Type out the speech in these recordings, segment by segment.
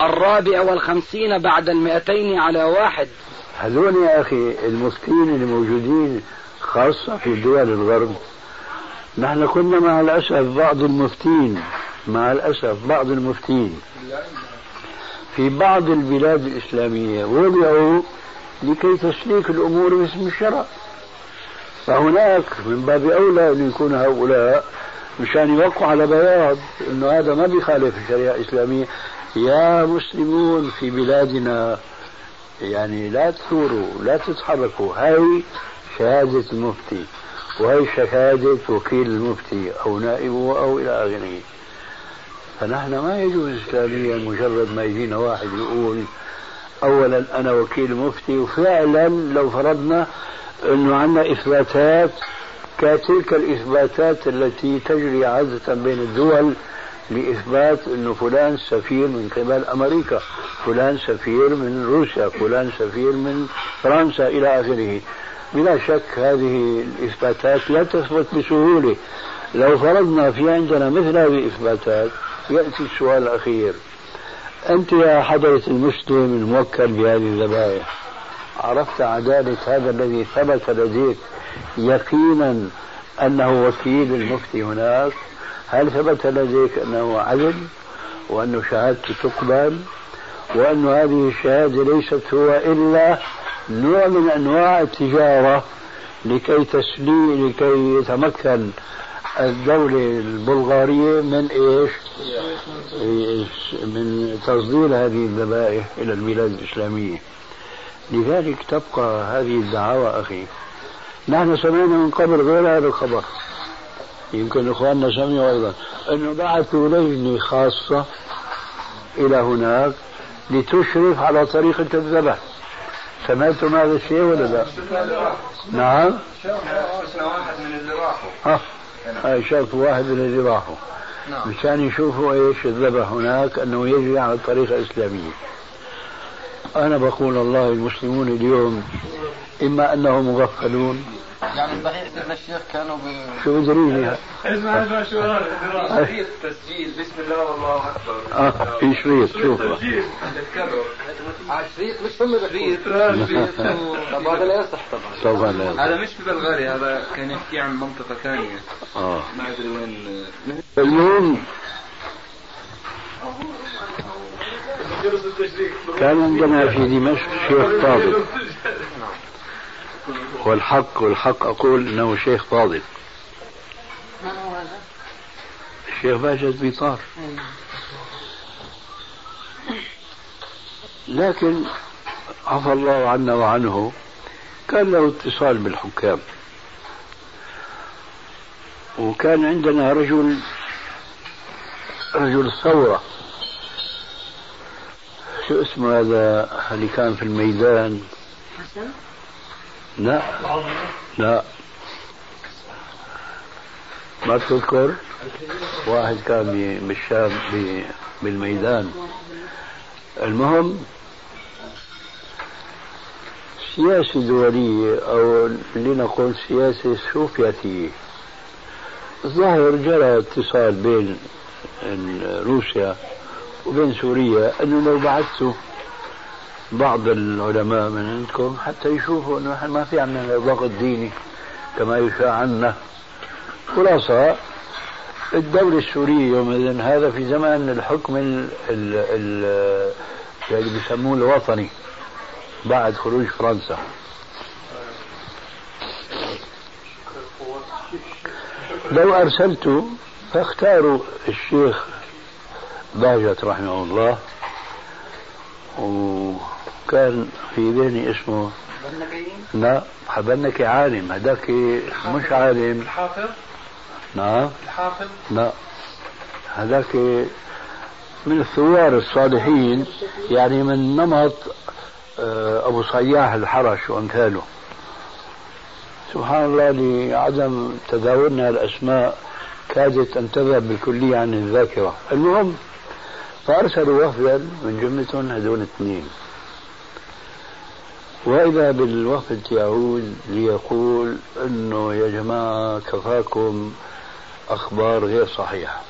الرابع والخمسين بعد المئتين على واحد. هذول يا أخي المفتين الموجودين خاصة في دول الغرب. نحن كنا مع الأسف بعض المفتين مع الأسف بعض المفتين. في بعض البلاد الإسلامية وضعوا لكي تسليك الأمور باسم الشرع. فهناك من باب أولى أن يكون هؤلاء مشان يوقعوا على بياض أنه هذا ما بيخالف الشريعة الإسلامية. يا مسلمون في بلادنا يعني لا تثوروا لا تتحركوا. هاي شهادة المفتي وهي شهادة وكيل المفتي أو نائبه أو إلى آخره. فنحن ما يجوز إسلاميا مجرد ما يجينا واحد يقول أولا أنا وكيل مفتي وفعلا لو فرضنا أنه عندنا إثباتات كتلك الإثباتات التي تجري عادة بين الدول لإثبات أنه فلان سفير من قبل أمريكا فلان سفير من روسيا فلان سفير من فرنسا إلى آخره. بلا شك هذه الإثباتات لا تثبت بسهولة. لو فرضنا في عندنا مثل هذه الإثباتات يأتي السؤال الأخير. أنت يا حضرة المسلم الموكل بهذه الذبائح عرفت عدالة هذا الذي ثبت لديك يقينا أنه وكيل المفتي هناك؟ هل ثبت لديك أنه عدل وأن شهادته تقبل وأن هذه الشهادة ليست هو إلا نوع من أنواع التجارة لكي تسلي لكي يتمكن الدولة البلغارية من إيش؟ من تصدير هذه الذبائح إلى البلاد الإسلامية. لذلك تبقى هذه الدعاوى أخي. نحن سمعنا من قبل غير هذا الخبر. يمكن إخواننا سمعوا أيضا انه بعثوا لجنه خاصة إلى هناك لتشرف على طريقه الذبح سمعتم هذا الشيء ولا لا؟ نعم. شفنا واحد من اللي راحوا آه هاي شافوا واحد من اللي راحوا نعم. مشان يشوفوا إيش الذبح هناك أنه يجري على الطريقة الإسلامية. أنا بقول الله المسلمون اليوم إما أنهم مغفلون يعني سيدنا الشيخ كانوا ب... شو بدريني اسمع اسمع شو هذا؟ شريط تسجيل بسم الله والله أكبر. آه في شريط شوف. تذكروا شريط مش هم شريط طب هذا لا يصح طبعا. طبعا لا هذا مش في بلغاريا هذا كان يحكي عن منطقة ثانية. آه. ما أدري وين. المهم كان عندنا في دمشق شيخ فاضل والحق والحق أقول أنه شيخ فاضل. من هو هذا؟ الشيخ باجد بيطار لكن عفى الله عنا وعنه كان له اتصال بالحكام. وكان عندنا رجل رجل ثورة. شو اسمه هذا اللي كان في الميدان؟ حسن؟ لا. لا. ما تذكر؟ واحد كان بالشام بالميدان. المهم سياسة دولية أو لنقل سياسة سوفيتية الظاهر جرى اتصال بين روسيا وبين سوريا أنه لو بعثتوا بعض العلماء من عندكم حتى يشوفوا إنه إحنا ما في عندنا ضغط ديني كما يشاع عنا. خلاصة الدولة السورية يومئذ هذا في زمان الحكم ال ال ال اللي بيسموه الوطني بعد خروج فرنسا. لو أرسلت فاختاروا الشيخ باجت رحمه الله. و كان في ذهني اسمه لا حبنكي عالم. هذاك مش عالم. الحافظ. نعم الحافظ. لا هذاك من الثوار الصالحين يعني من نمط آه، أبو صياح الحرش وأمثاله. سبحان الله لعدم تداولنا الأسماء كادت أن تذهب بالكلية عن الذاكرة. المهم فأرسلوا وفدا من جملتهم هذول الاثنين وإذا بالوفد يعود ليقول أنه يا جماعة كفاكم أخبار غير صحيحة.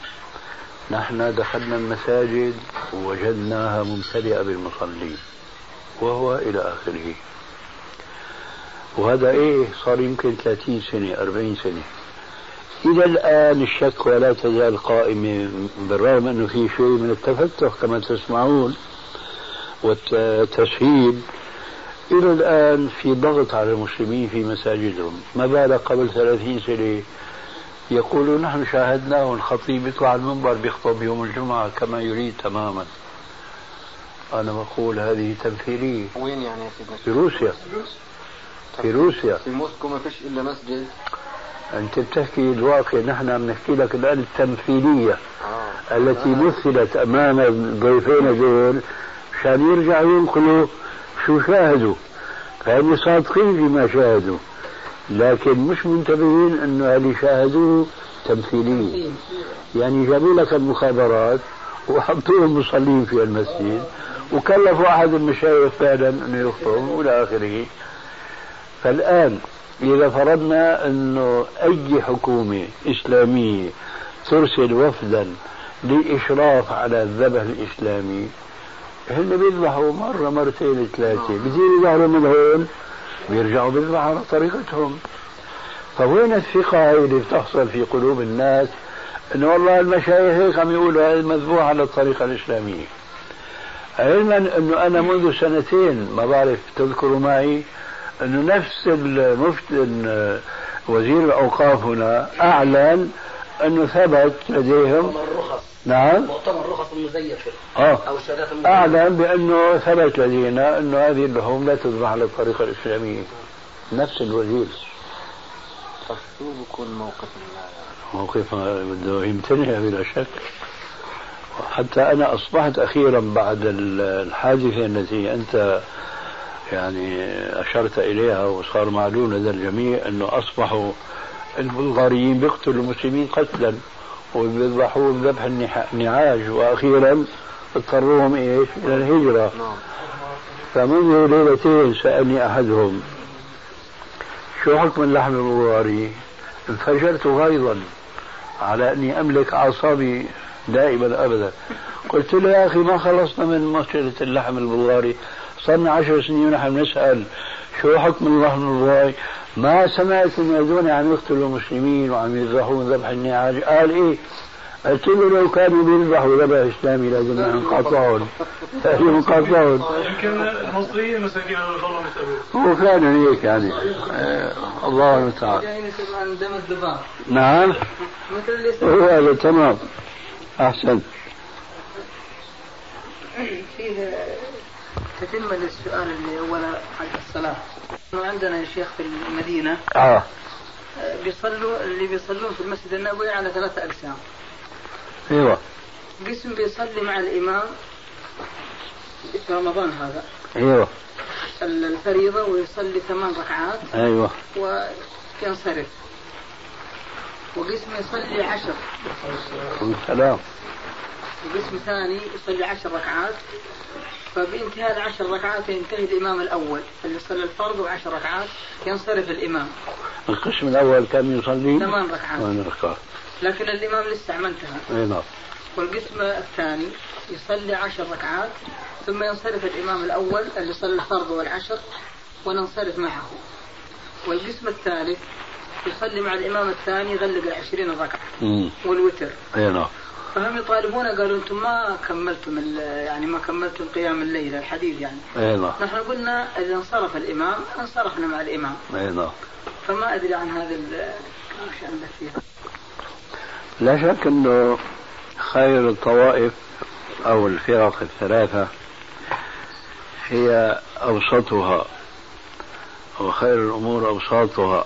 نحن دخلنا المساجد ووجدناها ممتلئة بالمصلين وهو إلى آخره. وهذا إيه؟ صار يمكن 30 سنة 40 سنة. إلى الآن الشك ولا تزال قائمة بالرغم أنه في شيء من التفتح كما تسمعون والتسهيل إلى الآن في ضغط على المسلمين في مساجدهم. ما بالك قبل ثلاثين سنة يقولون نحن شاهدناه الخطيب يطلع المنبر بيخطب يوم الجمعة كما يريد تماما. أنا بقول هذه تمثيلية. وين يعني يا سيدنا؟ في روسيا. في روسيا. في موسكو ما فيش إلا مسجد. أنت بتحكي الواقع. نحن عم نحكي لك الآن التمثيلية آه. التي مثلت أمام الضيفين دول مشان يرجعوا ينقلوا شو شاهدوا فهم صادقين فيما شاهدوا لكن مش منتبهين انه اللي شاهدوه تمثيلية يعني جابوا لك المخابرات وحطوهم مصلين في المسجد وكلفوا احد المشايخ فعلا انه يخطب والى آخره. فالآن إذا فرضنا انه أي حكومة إسلامية ترسل وفدا لإشراف على الذبح الإسلامي هن بيذبحوا مرة مرتين ثلاثة. بيصيروا يظهروا من هون بيرجعوا بيذبحوا على طريقتهم. فوين الثقة اللي بتحصل في قلوب الناس؟ إنه والله المشايخ هيك عم يقولوا هذا مذبوح على الطريقة الإسلامية. علما إنه أنا منذ سنتين ما بعرف تذكروا معي إنه نفس المفتي وزير الأوقاف هنا أعلن إنه ثبت لديهم نعم. مؤتمر رخص المزيفة آه. أو الشهادات المزيفة أعلم بأنه ثبت لدينا أنه هذه اللحوم لا تذبح على الطريقة الإسلامية نفس الوزير شو بكون موقف موقف بده يمتنع بلا شك. حتى أنا أصبحت أخيرا بعد الحادثة التي أنت يعني أشرت إليها وصار معلوم لدى الجميع أنه أصبحوا البلغاريين بيقتلوا المسلمين قتلا. وبيذبحوه بذبح النعاج وأخيرا اضطروهم إيش؟ إلى الهجرة. نعم. فمنذ ليلتين سألني أحدهم شو حكم اللحم البواري؟ انفجرت غيظا. على أني أملك أعصابي دائما ابدا. قلت له يا أخي ما خلصنا من مشكله اللحم البواري صرنا عشر سنين ونحن نسأل. شو حكم اللحم البواري؟ ما سمعت ان هذول عم يقتلوا مسلمين وعم يذبحون ذبح النعاج. قال إيه؟ قلت له لو كانوا بيذبحوا ذبح اسلامي لازم نقاطعهم لازم نقاطعهم يمكن المصريين مساكين هو كان هيك يعني. آه الله المستعان. يعني نعم. هو هذا تمام. أحسن. فيه تتمة للسؤال اللي أول حق الصلاة. إنه عندنا يا شيخ في المدينة؟ آه. بيصلوا اللي بيصلون في المسجد النبوي على ثلاثة أقسام. أيوه. قسم بيصلي مع الإمام في رمضان هذا. أيوه. الفريضة ويصلي ثمان ركعات. أيوه. وينصرف. وقسم يصلي عشر. سلام وقسم ثاني يصلي عشر ركعات. فبانتهاء العشر ركعات ينتهي الإمام الأول. اللي صلى الفرض وعشر ركعات ينصرف الإمام. القسم الأول كان يصلي ثمان ركعات. ثمان ركعات. لكن الإمام لسه ما انتهى. أي نعم. والقسم الثاني يصلي عشر ركعات ثم ينصرف الإمام الأول اللي صلى الفرض والعشر وننصرف معه. والقسم الثالث يصلي مع الإمام الثاني يغلق العشرين ركعة. والوتر. أي نعم. فهم يطالبون قالوا أنتم ما كملتم يعني ما كملتم قيام الليل الحديث يعني. أي نعم. نحن قلنا إذا انصرف الإمام انصرفنا مع الإمام. أي نعم. فما أدري عن هذا ال- إيش عندك فيها لا شك إنه خير الطوائف أو الفرق الثلاثة هي أوسطها وخير الأمور أوساطها.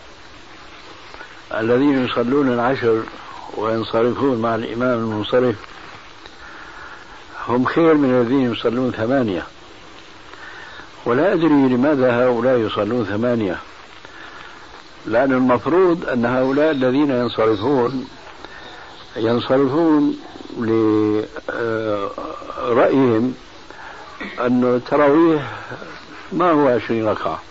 الذين يصلون العشر وينصرفون مع الإمام المنصرف. هم خير من الذين يصلون ثمانية. ولا أدري لماذا هؤلاء يصلون ثمانية. لأن المفروض أن هؤلاء الذين ينصرفون ينصرفون لرأيهم أن التراويح ما هو عشرين ركعة.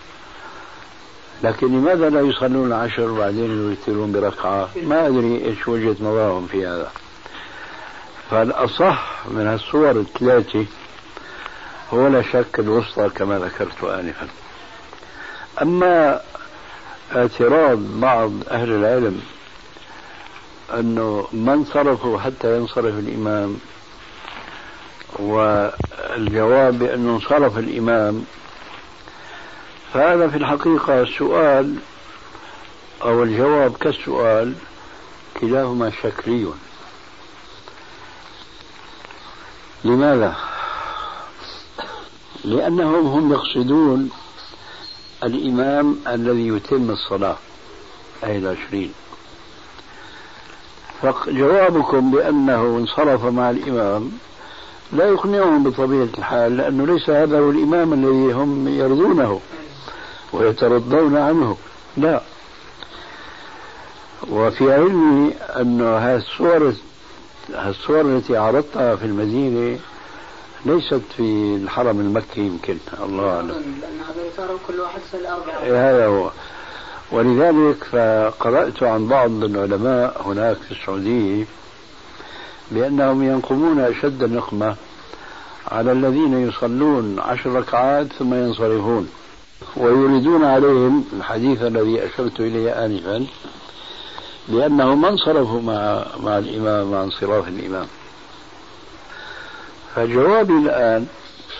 لكن لماذا لا يصلون عشر وبعدين يوترون بركعة؟ ما أدري إيش وجهة نظرهم في هذا. فالأصح من الصور الثلاثة هو لا شك الوسطى كما ذكرت آنفا. أما اعتراض بعض أهل العلم أنه ما انصرفوا حتى ينصرف الإمام والجواب بأنه انصرف الإمام فهذا في الحقيقة السؤال أو الجواب كالسؤال كلاهما شكلي. لماذا؟ لأنهم هم يقصدون الإمام الذي يتم الصلاة أي العشرين. فجوابكم بأنه انصرف مع الإمام لا يقنعهم بطبيعة الحال لأنه ليس هذا هو الإمام الذي هم يرضونه. ويترضون عنه. لا. وفي علمي أن هذه الصور التي عرضتها في المدينة ليست في الحرم المكي يمكن الله أعلم. لأن هذا كل واحد سل أربعة هذا هو. ولذلك فقرأت عن بعض العلماء هناك في السعودية بأنهم ينقمون أشد النقمة على الذين يصلون عشر ركعات ثم ينصرفون. ويريدون عليهم الحديث الذي أشرت إليه آنفا لأنه ما انصرفوا مع مع الإمام مع انصراف الإمام. فجوابي الآن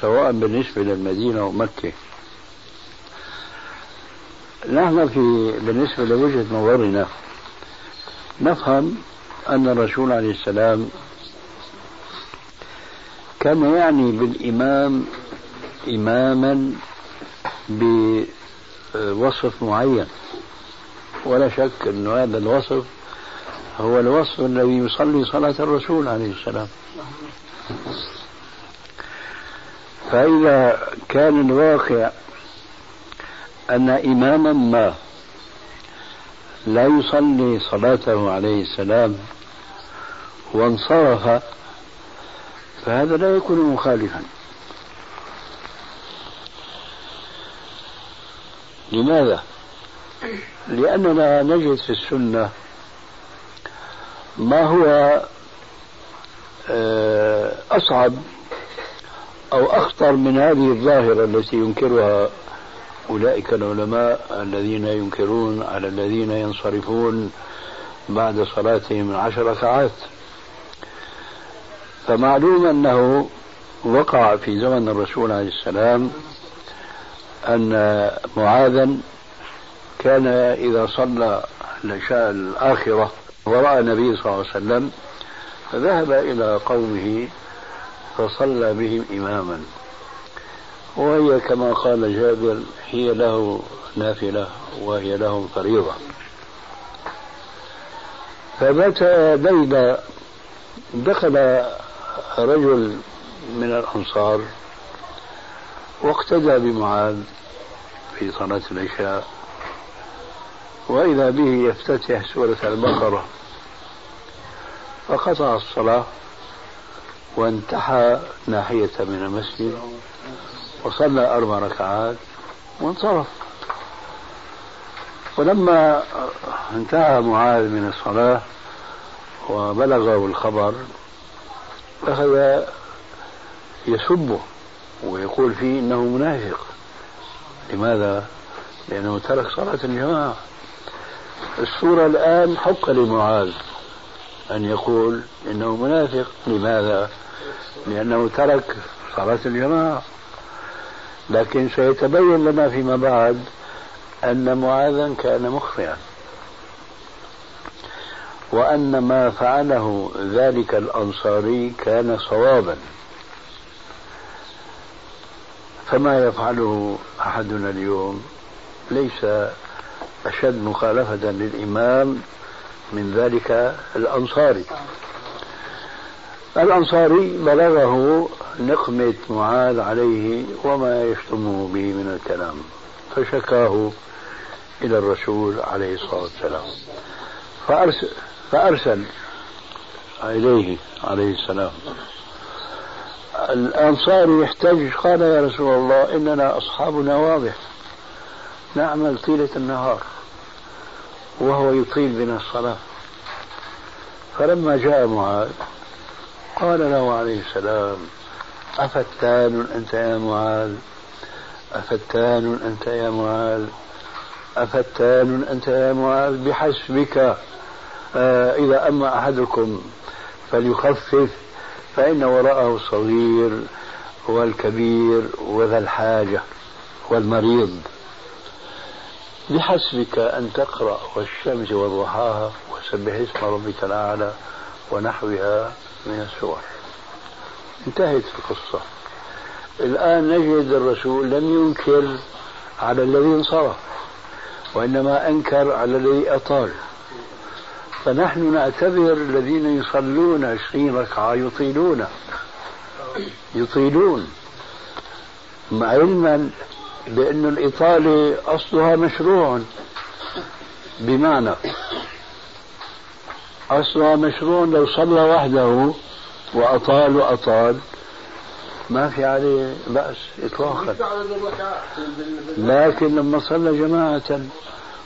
سواء بالنسبة للمدينة ومكة نحن في بالنسبة لوجهة نظرنا نفهم أن الرسول عليه السلام كان يعني بالإمام إماما بوصف معين. ولا شك أن هذا الوصف هو الوصف الذي يصلي صلاة الرسول عليه السلام. فإذا كان الواقع أن إماما ما لا يصلي صلاته عليه السلام وانصرف فهذا لا يكون مخالفا. لماذا؟ لأننا نجد في السنة ما هو آه، أصعب أو أخطر من هذه الظاهرة التي ينكرها أولئك العلماء الذين ينكرون على الذين ينصرفون بعد صلاتهم من عشر ركعات فمعلوم أنه وقع في زمن الرسول عليه السلام أن معاذا كان إذا صلى العشاء الآخرة ورأى النبي صلى الله عليه وسلم فذهب إلى قومه فصلى بهم إماما. وهي كما قال جابر هي له نافلة وهي لهم فريضة. فذات ليلة دخل رجل من الأنصار واقتدى بمعاذ في صلاة العشاء وإذا به يفتتح سورة البقرة. فقطع الصلاة وانتحى ناحية من المسجد وصلى أربع ركعات وانصرف. ولما انتهى معاذ من الصلاة وبلغه الخبر أخذ يسبه. ويقول فيه إنه منافق. لماذا؟ لأنه ترك صلاة الجماعة. الصورة الآن حق لمعاذ أن يقول إنه منافق. لماذا؟ لأنه ترك صلاة الجماعة. لكن سيتبين لنا فيما بعد أن معاذا كان مخطئا. وأن ما فعله ذلك الأنصاري كان صوابا. فما يفعله أحدنا اليوم ليس أشد مخالفة للإمام من ذلك الأنصاري. الأنصاري بلغه نقمة معاذ عليه وما يشتمه به من الكلام فشكاه إلى الرسول عليه الصلاة والسلام. فأرسل, فأرسل إليه عليه السلام. الأنصاري يحتج قال يا رسول الله إننا أصحابنا واضح. نعمل طيلة النهار وهو يطيل بنا الصلاة. فلما جاء معاذ قال له عليه السلام أفتان أنت يا معاذ؟ أفتان أنت يا معاذ؟ أفتان أنت يا معاذ؟ بحسبك آه إذا أما أحدكم فليخفف فإن وراءه الصغير والكبير وذا الحاجة والمريض. بحسبك أن تقرأ والشمس وضحاها وسبح اسم ربك الأعلى ونحوها من السور. انتهت القصة. الآن نجد الرسول لم ينكر على الذي انصرف وإنما أنكر على الذي أطال. فنحن نعتبر الذين يصلون عشرين ركعة يطيلون. يطيلون. مع علما بأن الإطالة أصلها مشروع بمعنى. أصلها مشروع لو صلى وحده وأطال وأطال. ما في عليه بأس إطلاقا. لكن لما صلى جماعة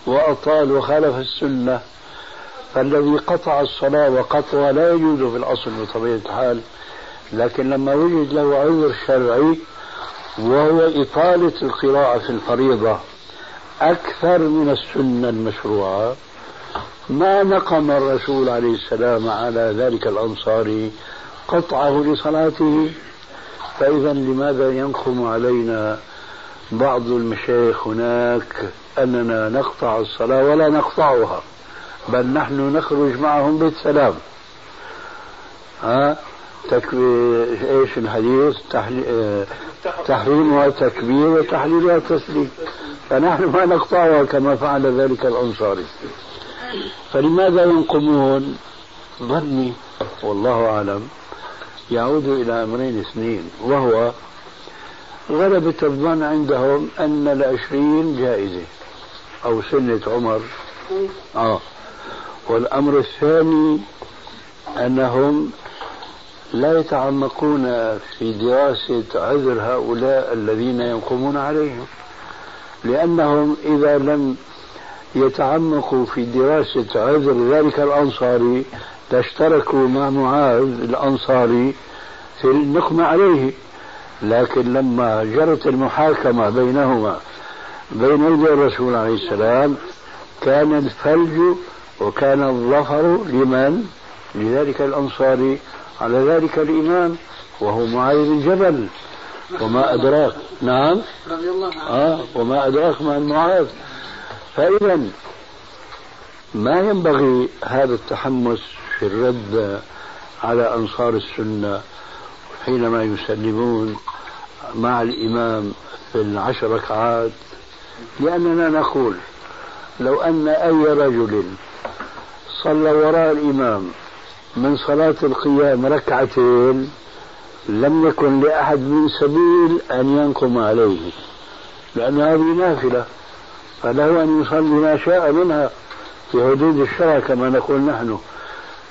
وأطال وخالف السنة فالذي قطع الصلاة وقطعها لا يجوز في الأصل بطبيعة الحال لكن لما وجد له عذر شرعي وهو إطالة القراءة في الفريضة أكثر من السنة المشروعة ما نقم الرسول عليه السلام على ذلك الأنصاري قطعه لصلاته. فإذا لماذا ينقم علينا بعض المشايخ هناك أننا نقطع الصلاة ولا نقطعها؟ بل نحن نخرج معهم بالسلام. ها؟ تكبير إيش الحديث؟ تحريمها تكبير وتحليلها تسليم فنحن ما نقطعها كما فعل ذلك الأنصاري. فلماذا ينقمون؟ ظني والله أعلم يعود إلى أمرين اثنين وهو غلبة الظن عندهم أن العشرين جائزة أو سنة عمر. آه. والأمر الثاني أنهم لا يتعمقون في دراسة عذر هؤلاء الذين ينقمون عليهم لأنهم إذا لم يتعمقوا في دراسة عذر ذلك الأنصاري لاشتركوا مع معاذ الأنصاري في النقم عليه. لكن لما جرت المحاكمة بينهما بين يدي الرسول عليه السلام كان الفلج وكان الظفر لمن؟ لذلك الأنصاري على ذلك الإمام وهو معاذ بن جبل. وما أدراك. نعم. رضي الله عنه. آه وما أدراك ما معاذ. فإذا ما ينبغي هذا التحمس في الرد على أنصار السنة حينما يسلمون مع الإمام في العشر ركعات؟ لأننا نقول لو أن أي رجل صلى وراء الإمام. من صلاة القيام ركعتين لم يكن لأحد من سبيل أن ينقم عليه لأن هذه نافلة. فله أن يصلي ما شاء منها في حدود الشرع كما نقول نحن.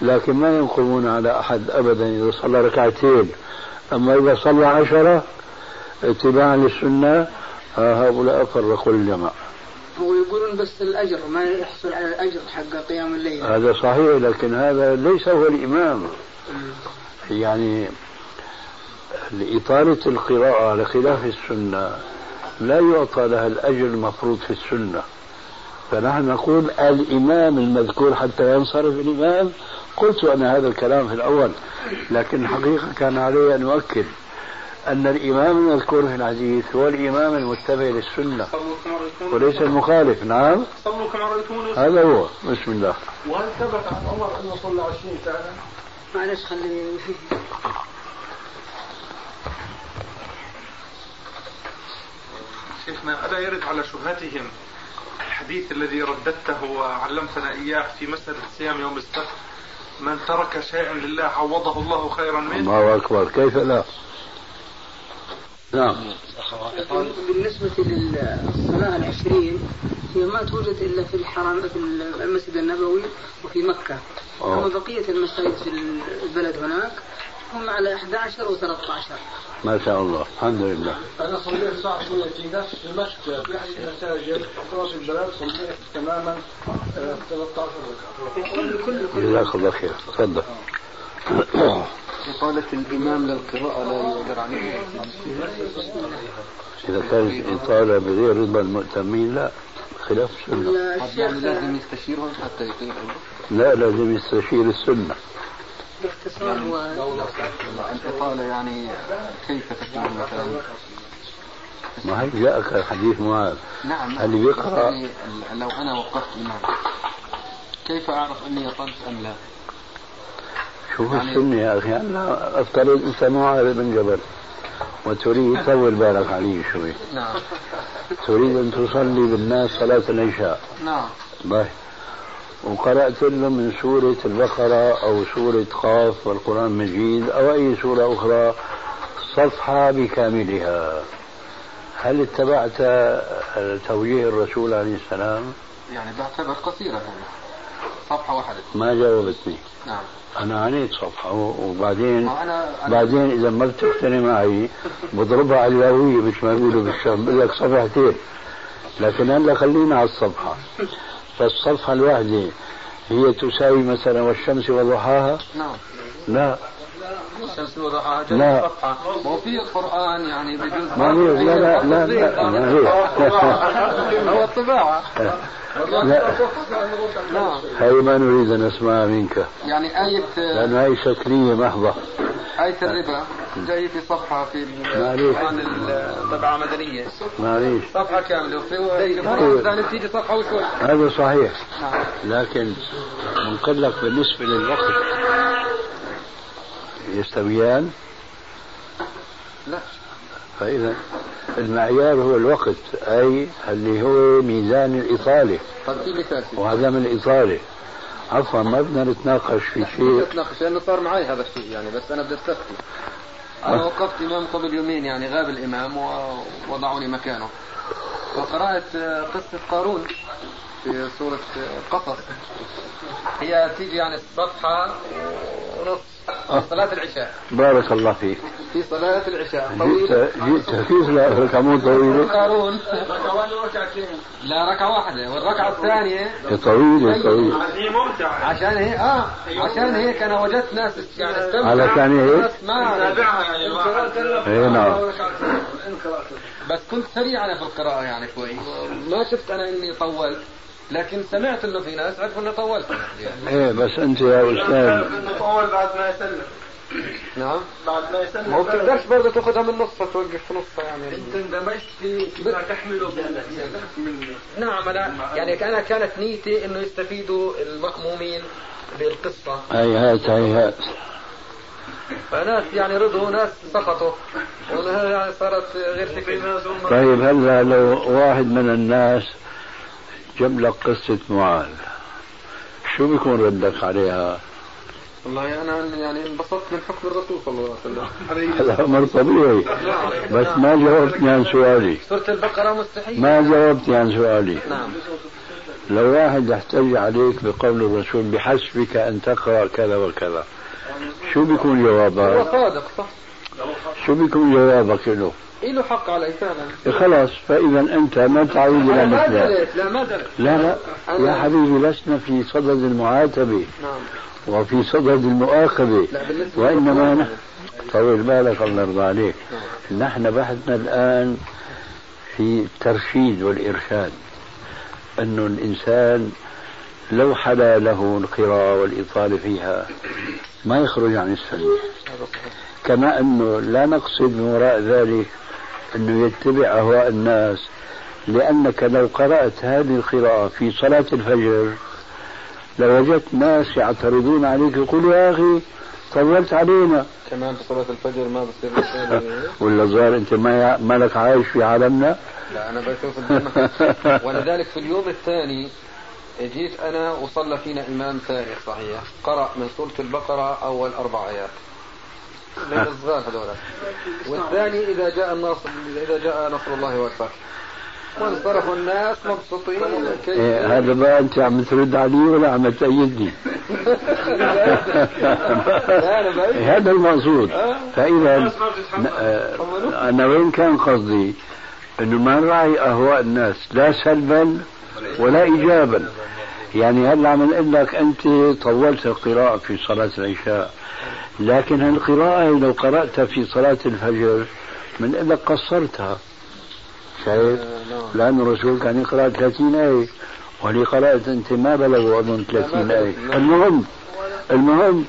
لكن ما ينقمون على أحد أبدا إذا صلى ركعتين. أما إذا صلى عشرة اتباعا للسنة هؤلاء فرقوا الجماعة. ويقولون بس الأجر ما يحصل على الأجر حق قيام الليل. هذا صحيح لكن هذا ليس هو الإمام. يعني لإطالة القراءة على خلاف السنة لا يعطى لها الأجر المفروض في السنة. فنحن نقول الإمام المذكور حتى ينصرف الإمام. قلت أنا هذا الكلام في الأول لكن الحقيقة كان علي أن أؤكد. أن الإمام المذكور في الحديث هو الإمام المتبع للسنة وليس المخالف. نعم. صلوا كما رأيتموني هذا هو. بسم الله. وهل ثبت عن عمر أنه صلى 20 سنة؟ معلش خليني شيخنا ألا يرد على شبهتهم الحديث الذي رددته وعلمتنا إياه في مسألة صيام يوم السبت؟ من ترك شيئا لله عوضه الله خيرا منه؟ الله أكبر. كيف لا؟ نعم. بالنسبة للصلاة العشرين هي ما توجد إلا في الحرم في المسجد النبوي وفي مكة. آه. أما بقية المساجد في البلد هناك هم على 11 و 13 ما شاء الله. الحمد لله. أنا صليت 8 في نفس دمشق في احد المساجد في راس البلد صليت تماما آه، 13 ركعة. كل كل كل جزاك الله خير. تفضل. إطالة الإمام للقراءة لا يقدر عليه. إذا كانت إطالة بغير رضا المؤتمين لا خلاف السنة يعني الشيخ لازم يستشيرهم حتى يطيع لا لازم يستشير السنة. باختصار هو الإطالة يعني كيف تكون مثلا؟ ما هي؟ جاءك حديث معاذ. نعم. اللي بيقرأ- يعني لو أنا وقفت إمام كيف أعرف أني أطلت أم لا؟ شوف يعني- السنة يا أخي أنا أفترض أنت معاذ بن جبل وتريد طول بالك علي شوي. نعم. تريد أن تصلي بالناس صلاة العشاء. نعم. وقرأت لهم من سورة البقرة أو سورة قاف والقرآن المجيد أو أي سورة أخرى صفحة بكاملها. هل اتبعت توجيه الرسول عليه السلام؟ يعني بعتبر قصيرة يعني صفحة واحدة. ما جاوبتني. نعم. أنا عنيت صفحة وبعدين أنا أنا بعدين إذا ما بتقتني معي بضربها على اللاوية مثل ما بيقولوا بالشام بقول لك صفحتين. لكن هلا خلينا على الصفحة. فالصفحة الواحدة هي تساوي مثلا والشمس وضحاها؟ نعم. لا. الشمس وضحاها لا. صفحة هو في القرآن يعني هي لا لا لا لا هي. هو الطباعة. لا. هي ما نريد أن نسمعها منك. يعني آية لأن هي شكلية محضة. آية الربا جاي في صفحة في. القرآن الطبعة مدنية. معليش صفحة كاملة. وفي في القرآن. بتيجي صفحة وشوي. هذا صحيح. نعم. لكن لك بالنسبة للوقت. يستويان؟ لا. فإذا المعيار هو الوقت أي اللي هو ميزان الإطالة. وعدم الإطالة عفوا ما بدنا نتناقش في شيء. اتناقش لأنه صار معي هذا الشيء يعني بس أنا بدي استفتي أنا وقفت امام قبل يومين يعني غاب الإمام ووضعوني مكانه. وقرات آه، قصة قارون. في سورة آه، قصص هي تيجي يعني صفحه ونص في صلاة العشاء. بارك الله فيك. في صلاة العشاء. طويلة. جئت كيف لا ركعة طويلة. قارون. لا ركعة واحدة. والركعة الثانية طويلة طويلة. هي ممتعة. عشان هيك آه عشان هيك أنا وجدت ناس يعني استمتعوا علشان هيك؟ ما تابعها يعني اي نعم. بس كنت سريع أنا في القراءة يعني شوي. ما شفت أنا إني طولت. لكن سمعت إنه في ناس عرفوا اني طولت يعني. إيه بس أنت يا أستاذ. إنه طول بعد ما يسلم. نعم. بعد ما يسلم ما بتقدرش برضه تاخذها من نصها توقف في نصها يعني. أنت اندمجت في فيما تحمله من نعم أنا يعني أنا كانت نيتي إنه يستفيدوا المأمومين بالقصة. هيهات هيهات فناس يعني رضوا ناس سقطوا يعني صارت غير فكرة طيب هلا لو واحد من الناس جاب لك قصة معاذ شو بيكون ردك عليها؟ والله أنا يعني انبسطت من حكم الرسول صلى الله عليه وسلم. هذا أمر طبيعي. بس ما جاوبتني عن سؤالي. سورة البقرة مستحيل. ما جاوبتني عن سؤالي. نعم. لو واحد يحتج عليك بقول الرسول بحسبك أن تقرأ كذا وكذا شو بيكون هو جوابك؟ صادق صح. شو بيكون جوابك له؟ له حق علي فعلا خلاص فإذا أنت ما تعود إلى دريت لا ما لا لا يا حبيبي لسنا في صدد المعاتبة. نعم. وفي صدد المؤاخذة. وإنما. نحن طول بالك الله يرضى عليك. نحن بحثنا الآن في الترشيد والإرشاد. انه الإنسان لو حلا له القراءة والاطاله فيها ما يخرج عن السنة كما أنه لا نقصد من وراء ذلك أنه يتبع أهواء الناس لأنك لو قرأت هذه القراءة في صلاة الفجر لوجدت ناس يعترضون عليك يقولوا يا أخي طولت علينا. كمان في صلاة الفجر ما بصير ولا ظاهر أنت ما مالك عايش في عالمنا؟ لا أنا بشوف الجمعة ولذلك في اليوم الثاني جيت أنا وصلى فينا إمام ثاني صحيح. قرأ من سورة البقرة أول أربع آيات. من الصغار هذول. والثاني إذا جاء النصر إذا جاء نصر الله والفتح وانصرفوا الناس مبسوطين إيه هذا بقى أنت عم ترد علي ولا عم تأيدني؟ هذا المقصود. فإذا آه، أنا وين كان قصدي؟ إنه ما نراعي أهواء الناس لا سلبا ولا ايجابا. يعني هلا عم نقول لك أنت طولت القراءة في صلاة العشاء؟ لكن هالقراءة لو قرأتها في صلاة الفجر من لك قصرتها شايف؟ لأن الرسول كان يقرأ 30 آية واللي قرأت أنت؟ ما بلغوا أظن 30 آية. المهم المهم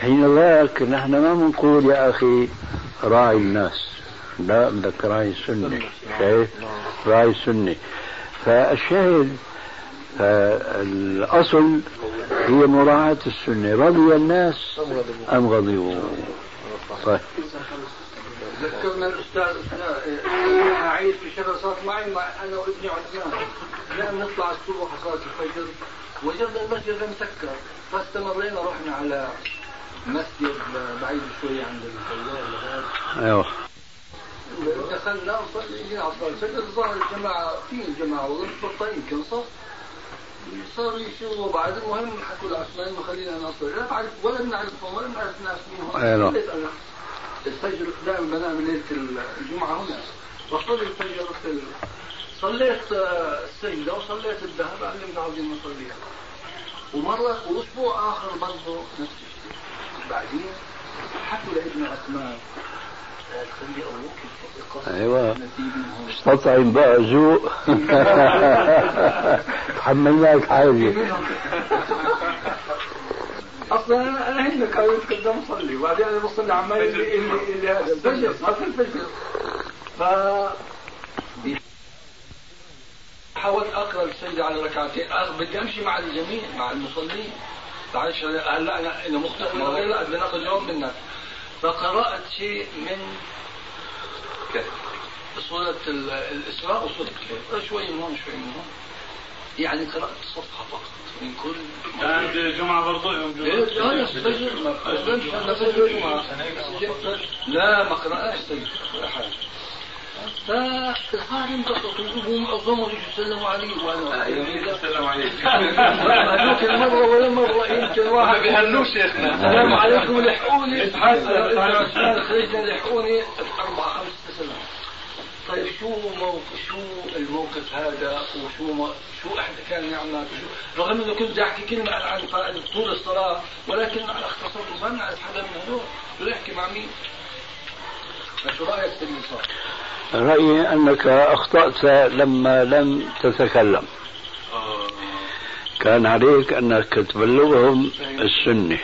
حين ذاك نحن ما بنقول يا أخي راعي الناس لا بدك راعي السنة شايف؟ راعي السنة فالشاهد الأصل هي مراعاة السنة. رضي الناس أم غضبوا طيب ذكرنا الأستاذ أنا عيد في شهر صارت معي مع أنا وابني عثمان لأن نطلع الصبح صلاة الفجر وجدنا المسجد مسكر فاستمرينا رحنا على مسجد بعيد شوي عند الفجر أيوه. دخلنا وصلي جينا على الفجر ظهر الجماعه في الجماعه والخطه يمكن صف صاروا يشوفوا بعد المهم حكوا لعثمان خلينا نصلي. لا بعرف ولا بنعرفهم ولا بنعرف ناس منهم أيوه الفجر دائما بنام ليلة الجمعة هنا. بصلي الفجر في صليت آه، السجدة وصليت الذهب علمنا عاوزين نصليها ومرة وأسبوع آخر برضه نفس الشيء. بعدين حكوا لابن عثمان. أيوه. استطعم بقى ذوق تحملناك حاجة أصلا أنا أنا هنا كنت مصلي وبعدين أنا بصلي عمال اللي اللي, اللي هذا الفجر ما في الفجر. ف حاولت أقرأ السجدة على ركعتين بدي أمشي مع الجميع مع المصلين. معلش هلا أنا أنا مخطئ غير لا بدي ناخذ جواب منك. فقرأت شيء من سورة الإسراء وسورة الكهف شوي من هون شوي من هون. يعني قرأت صفحة فقط من كل عند الجمعة برضه يوم جمعة؟ لا فجر جمعة. لا ما فجر ولا حاجة. فالحال انبسطوا وهم عظموا يسلموا علي وأنا يسلم عليك هذوك المرة ولا مرة يمكن واحد بيهنوه شيخنا السلام عليكم لحقوني. خرجنا لحقوني أربعة خمس سنوات. طيب شو موقف شو الموقف هذا؟ وشو ما شو إحنا كان نعمل شو رغم إنه كنت بدي أحكي كلمة عن طول الصلاة ولكن على اختصار ما بنعرف حدا من هذول بده يحكي مع مين؟ فشو رأيك في اللي صار؟ رأيي أنك أخطأت لما لم تتكلم. كان عليك أنك تبلغهم السنة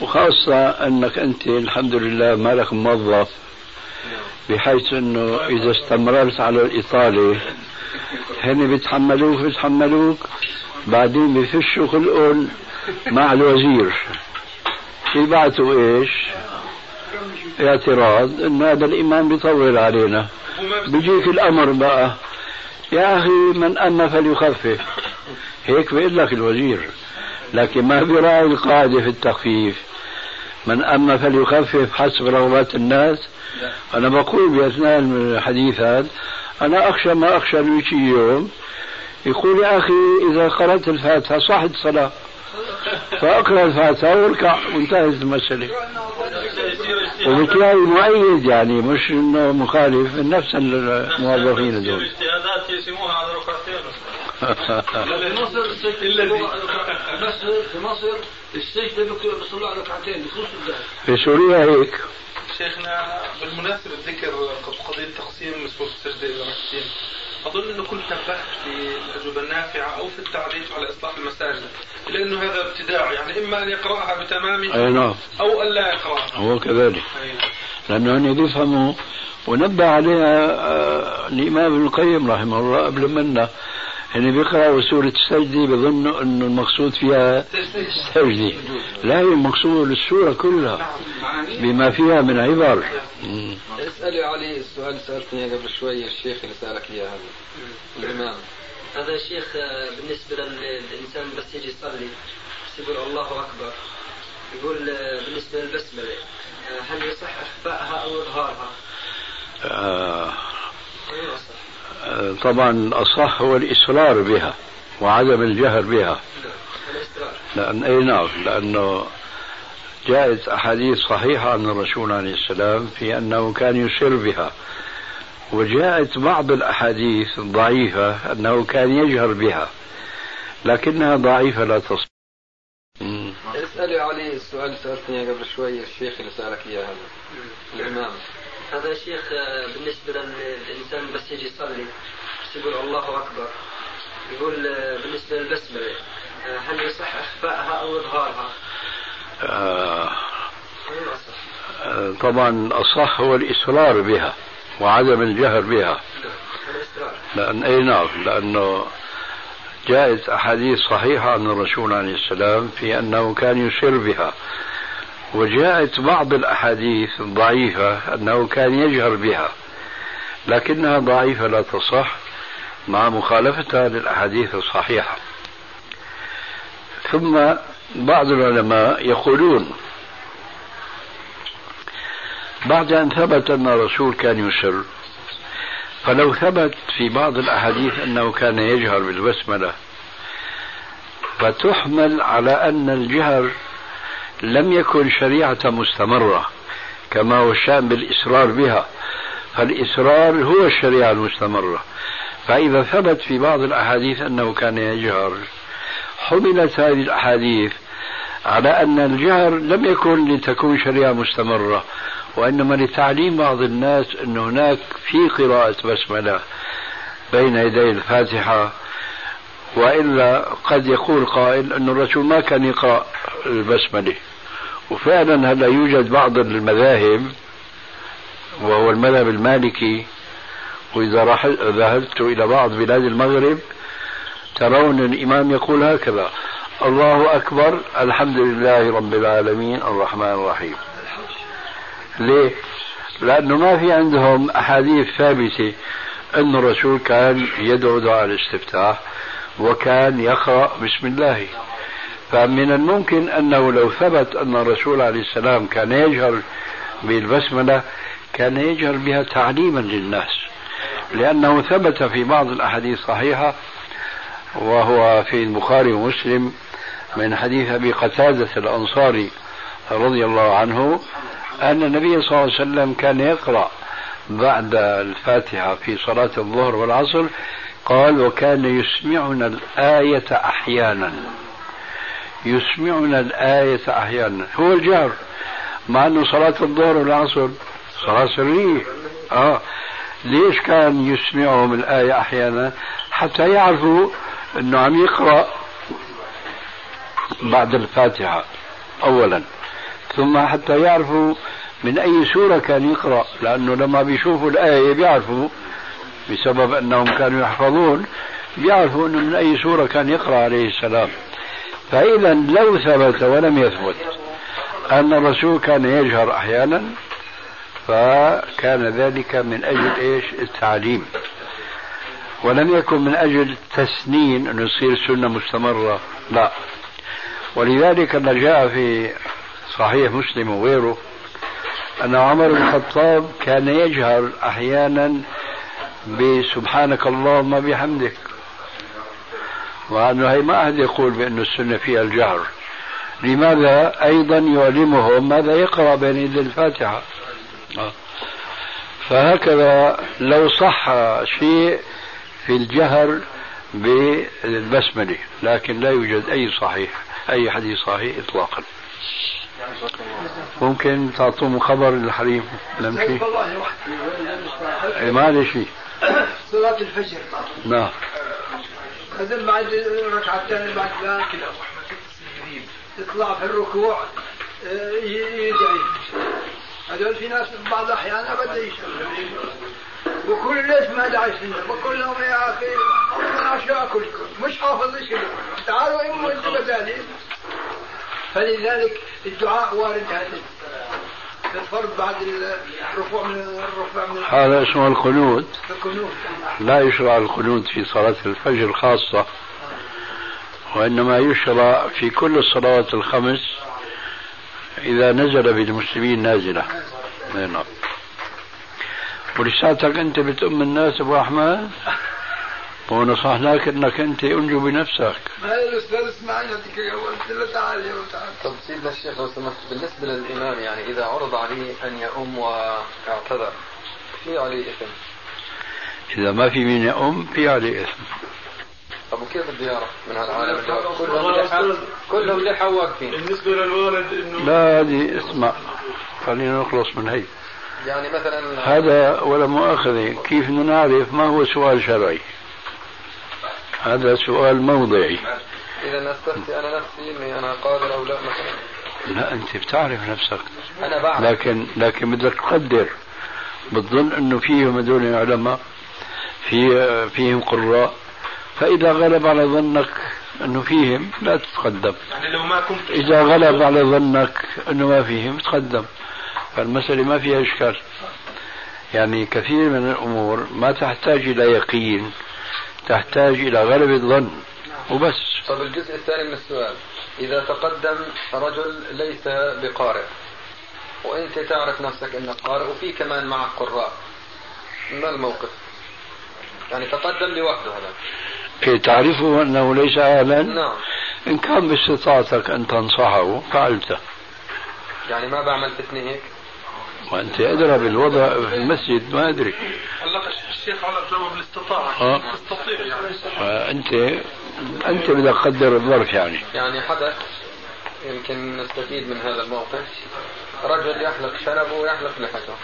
وخاصة أنك أنت الحمد لله مالك موظف بحيث أنه إذا استمررت على الإطالة هن بيتحملوك بيتحملوك بعدين بفشوا خلقهم مع الوزير. يبعثوا إيش؟ اعتراض إن هذا الإمام بيطول علينا. بيجيك الأمر بقى. يا أخي من اما فليخفف. هيك بيقول لك الوزير. لكن ما بيراعي القاعده في التخفيف. من اما فليخفف حسب رغبات الناس. أنا بقول بأثناء الحديث هذا أنا أخشى ما أخشى انه يجي يوم. يقول يا أخي إذا قرأت الفاتحة صحت الصلاه فأقرأ الفاتحة واركع وانتهت المسألة. وبتلاقي مؤيد يعني مش إنه مخالف نفس الموظفين دول اجتهادات يقسموها على ركعتين مصر في مصر السجده بيصلوا على ركعتين في سوريا هيك. شيخنا بالمناسبة ذكر قضية تقسيم سورة السجدة إلى ركعتين أظن أنه كنت نبهت في الأجوبة النافعة أو في التعريف على إصلاح المساجد لأنه هذا ابتداع يعني إما أن يقرأها بتمامها أي نعم. أو أن لا يقرأها. هو كذلك. لأنه هن بيفهموا ونبه عليها آه، الإمام ابن القيم رحمه الله قبل منا هن بيقرأوا سورة السجدة بظنوا أنه المقصود فيها السجدة لا هي المقصود السورة كلها بما فيها من عبر. اسألي علي السؤال اللي سألتني قبل شوي الشيخ اللي سألك إياه هذا الإمام. هذا يا شيخ آه، بالنسبة للإنسان بس يجي يصلي بس يقول الله أكبر. يقول آه، بالنسبة للبسملة آه، هل يصح إخفائها أو إظهارها؟ آه. طبعا الأصح هو الإصرار بها وعدم الجهر بها. لأن أي نعم لأنه جاءت أحاديث صحيحة عن الرسول عليه السلام في أنه كان يسر بها. وجاءت بعض الأحاديث الضعيفة أنه كان يجهر بها لكنها ضعيفة لا تصح. اسألي علي السؤال سألتني قبل شوي الشيخ اللي سألك إياه الإمام. هذا شيخ آه، بالنسبة للإنسان بس يجي يصلي بس يقول الله أكبر. يقول آه، بالنسبة للبسملة آه، هل يصح إخفائها أو إظهارها؟ آه طبعا الأصح هو الإصرار بها وعدم الجهر بها. لأن أي نعم لأنه جاءت أحاديث صحيحة عن الرسول عليه السلام في أنه كان يسر بها. وجاءت بعض الأحاديث الضعيفة أنه كان يجهر بها لكنها ضعيفة لا تصح مع مخالفتها للأحاديث الصحيحة. ثم بعض العلماء يقولون بعد أن ثبت أن الرسول كان يسر فلو ثبت في بعض الأحاديث أنه كان يجهر بالبسملة فتحمل على أن الجهر لم يكن شريعة مستمرة كما هو الشأن بالإصرار بها فالإصرار هو الشريعة المستمرة. فإذا ثبت في بعض الأحاديث أنه كان يجهر حملت هذه الأحاديث على أن الجهر لم يكن لتكون شريعة مستمرة وإنما لتعليم بعض الناس أن هناك في قراءة بسملة بين يدي الفاتحة وإلا قد يقول قائل أن الرسول ما كان يقرأ البسملة. وفعلا هلا يوجد بعض المذاهب وهو المذهب المالكي وإذا ذهبت إلى بعض بلاد المغرب ترون الإمام يقول هكذا الله أكبر الحمد لله رب العالمين الرحمن الرحيم ليه؟ لأنه ما في عندهم أحاديث ثابتة أن الرسول كان يدعو دعاء الاستفتاح وكان يقرأ بسم الله فمن الممكن أنه لو ثبت أن الرسول عليه السلام كان يجهر بالبسملة كان يجهر بها تعليما للناس لأنه ثبت في بعض الأحاديث الصحيحة وهو في البخاري ومسلم من حديث أبي قتادة الأنصاري رضي الله عنه أن النبي صلى الله عليه وسلم كان يقرأ بعد الفاتحة في صلاة الظهر والعصر قال وكان يسمعنا الآية أحيانا. يسمعنا الآية أحيانا. هو الجهر. مع أنه صلاة الظهر والعصر صلاة سرية. آه. ليش كان يسمعهم الآية أحيانا؟ حتى يعرفوا أنه عم يقرأ بعد الفاتحة أولا. ثم حتى يعرفوا من أي سورة كان يقرأ. لأنه لما بيشوفوا الآية بيعرفوا بسبب أنهم كانوا يحفظون بيعرفوا أنه من أي سورة كان يقرأ عليه السلام. فإذا لو ثبت ولم يثبت أن الرسول كان يجهر أحيانا فكان ذلك من أجل إيش؟ التعليم. ولم يكن من أجل تسنين أنه يصير سنة مستمرة لا. ولذلك ما جاء في صحيح مسلم وغيره أن عمر بن الخطاب كان يجهر أحيانا بسبحانك اللهم بحمدك وأنه هي ما أحد يقول بأن السنة فيها الجهر. لماذا أيضا يعلمهم ماذا يقرأ بين يدي الفاتحة؟ فهكذا لو صح شيء في الجهر بالبسملة لكن لا يوجد أي صحيح أي حديث صحيح إطلاقا. ممكن تعطوهم خبر الحريم؟ لم شيء؟ ما شيء صلاة الفجر. نعم. هذا بعد الركعة الثانية بعد ذلك يطلع في الركوع آه، يدعي. هذول في ناس بعض الأحيان أبدا يشرب وكل ليش ما دعي وكل لهم يا أخي أنا شو أكلكم مش حافظ شيء تعالوا إموا أنتم بدالي فلذلك الدعاء وارد هذا بعد الركوع من الركوع من هذا اسمه القنوت. القنوت. لا يشرع القنوت في صلاة الفجر خاصة وإنما يشرع في كل الصلوات الخمس إذا نزل بالمسلمين نازلة. نعم. ولساتك أنت بتؤم الناس أبو أحمد؟ ونصحناك أنك أنت أنجو بنفسك. ما هي الأستاذ؟ اسماعيل هذيك قلت له تعال يا تعال. طب سيدنا الشيخ لو سمحت بالنسبة للإمام يعني إذا عرض عليه أن يؤم واعتذر في عليه إثم؟ إذا ما في مين يؤم في عليه إثم. طب وكيف بده يعرف من هالعالم؟ كلهم لحى كلهم لحى واقفين. بالنسبة للوالد انه لا هذه اسمع خلينا نخلص من هي. يعني مثلا هذا ولا مؤاخذة كيف بدنا نعرف ما هو سؤال شرعي؟ هذا سؤال موضعي. إذا استفتي أنا نفسي إني أنا قادر أو لا مثلا. لا أنت بتعرف نفسك. أنا بعرف. لكن لكن بدك تقدر. بتظن إنه فيهم هذول العلماء في فيهم قراء. فإذا غلب على ظنك إنه فيهم لا تتقدم. يعني لو ما كنت إذا غلب على ظنك إنه ما فيهم تقدم. فالمسألة ما فيها إشكال. يعني كثير من الأمور ما تحتاج إلى يقين. تحتاج إلى غلبة ظن وبس. طب الجزء الثاني من السؤال. إذا تقدم رجل ليس بقارئ وأنت تعرف نفسك أنك قارئ وفي كمان معك قراء ما الموقف؟ يعني تقدم لوحده هذا. كي تعرفه أنه ليس أهلا نعم. إن كان باستطاعتك أن تنصحه فعلته. يعني ما بعمل فتنة هيك؟ وأنت أدرى بالوضع في المسجد ما أدري. علق الشيخ على جواب الاستطاعة آه. تستطيع يعني. فأنت أنت بدك تقدر الظرف يعني. يعني حدث يمكن نستفيد من هذا الموقف. رجل يحلق شنبه ويحلق لحيته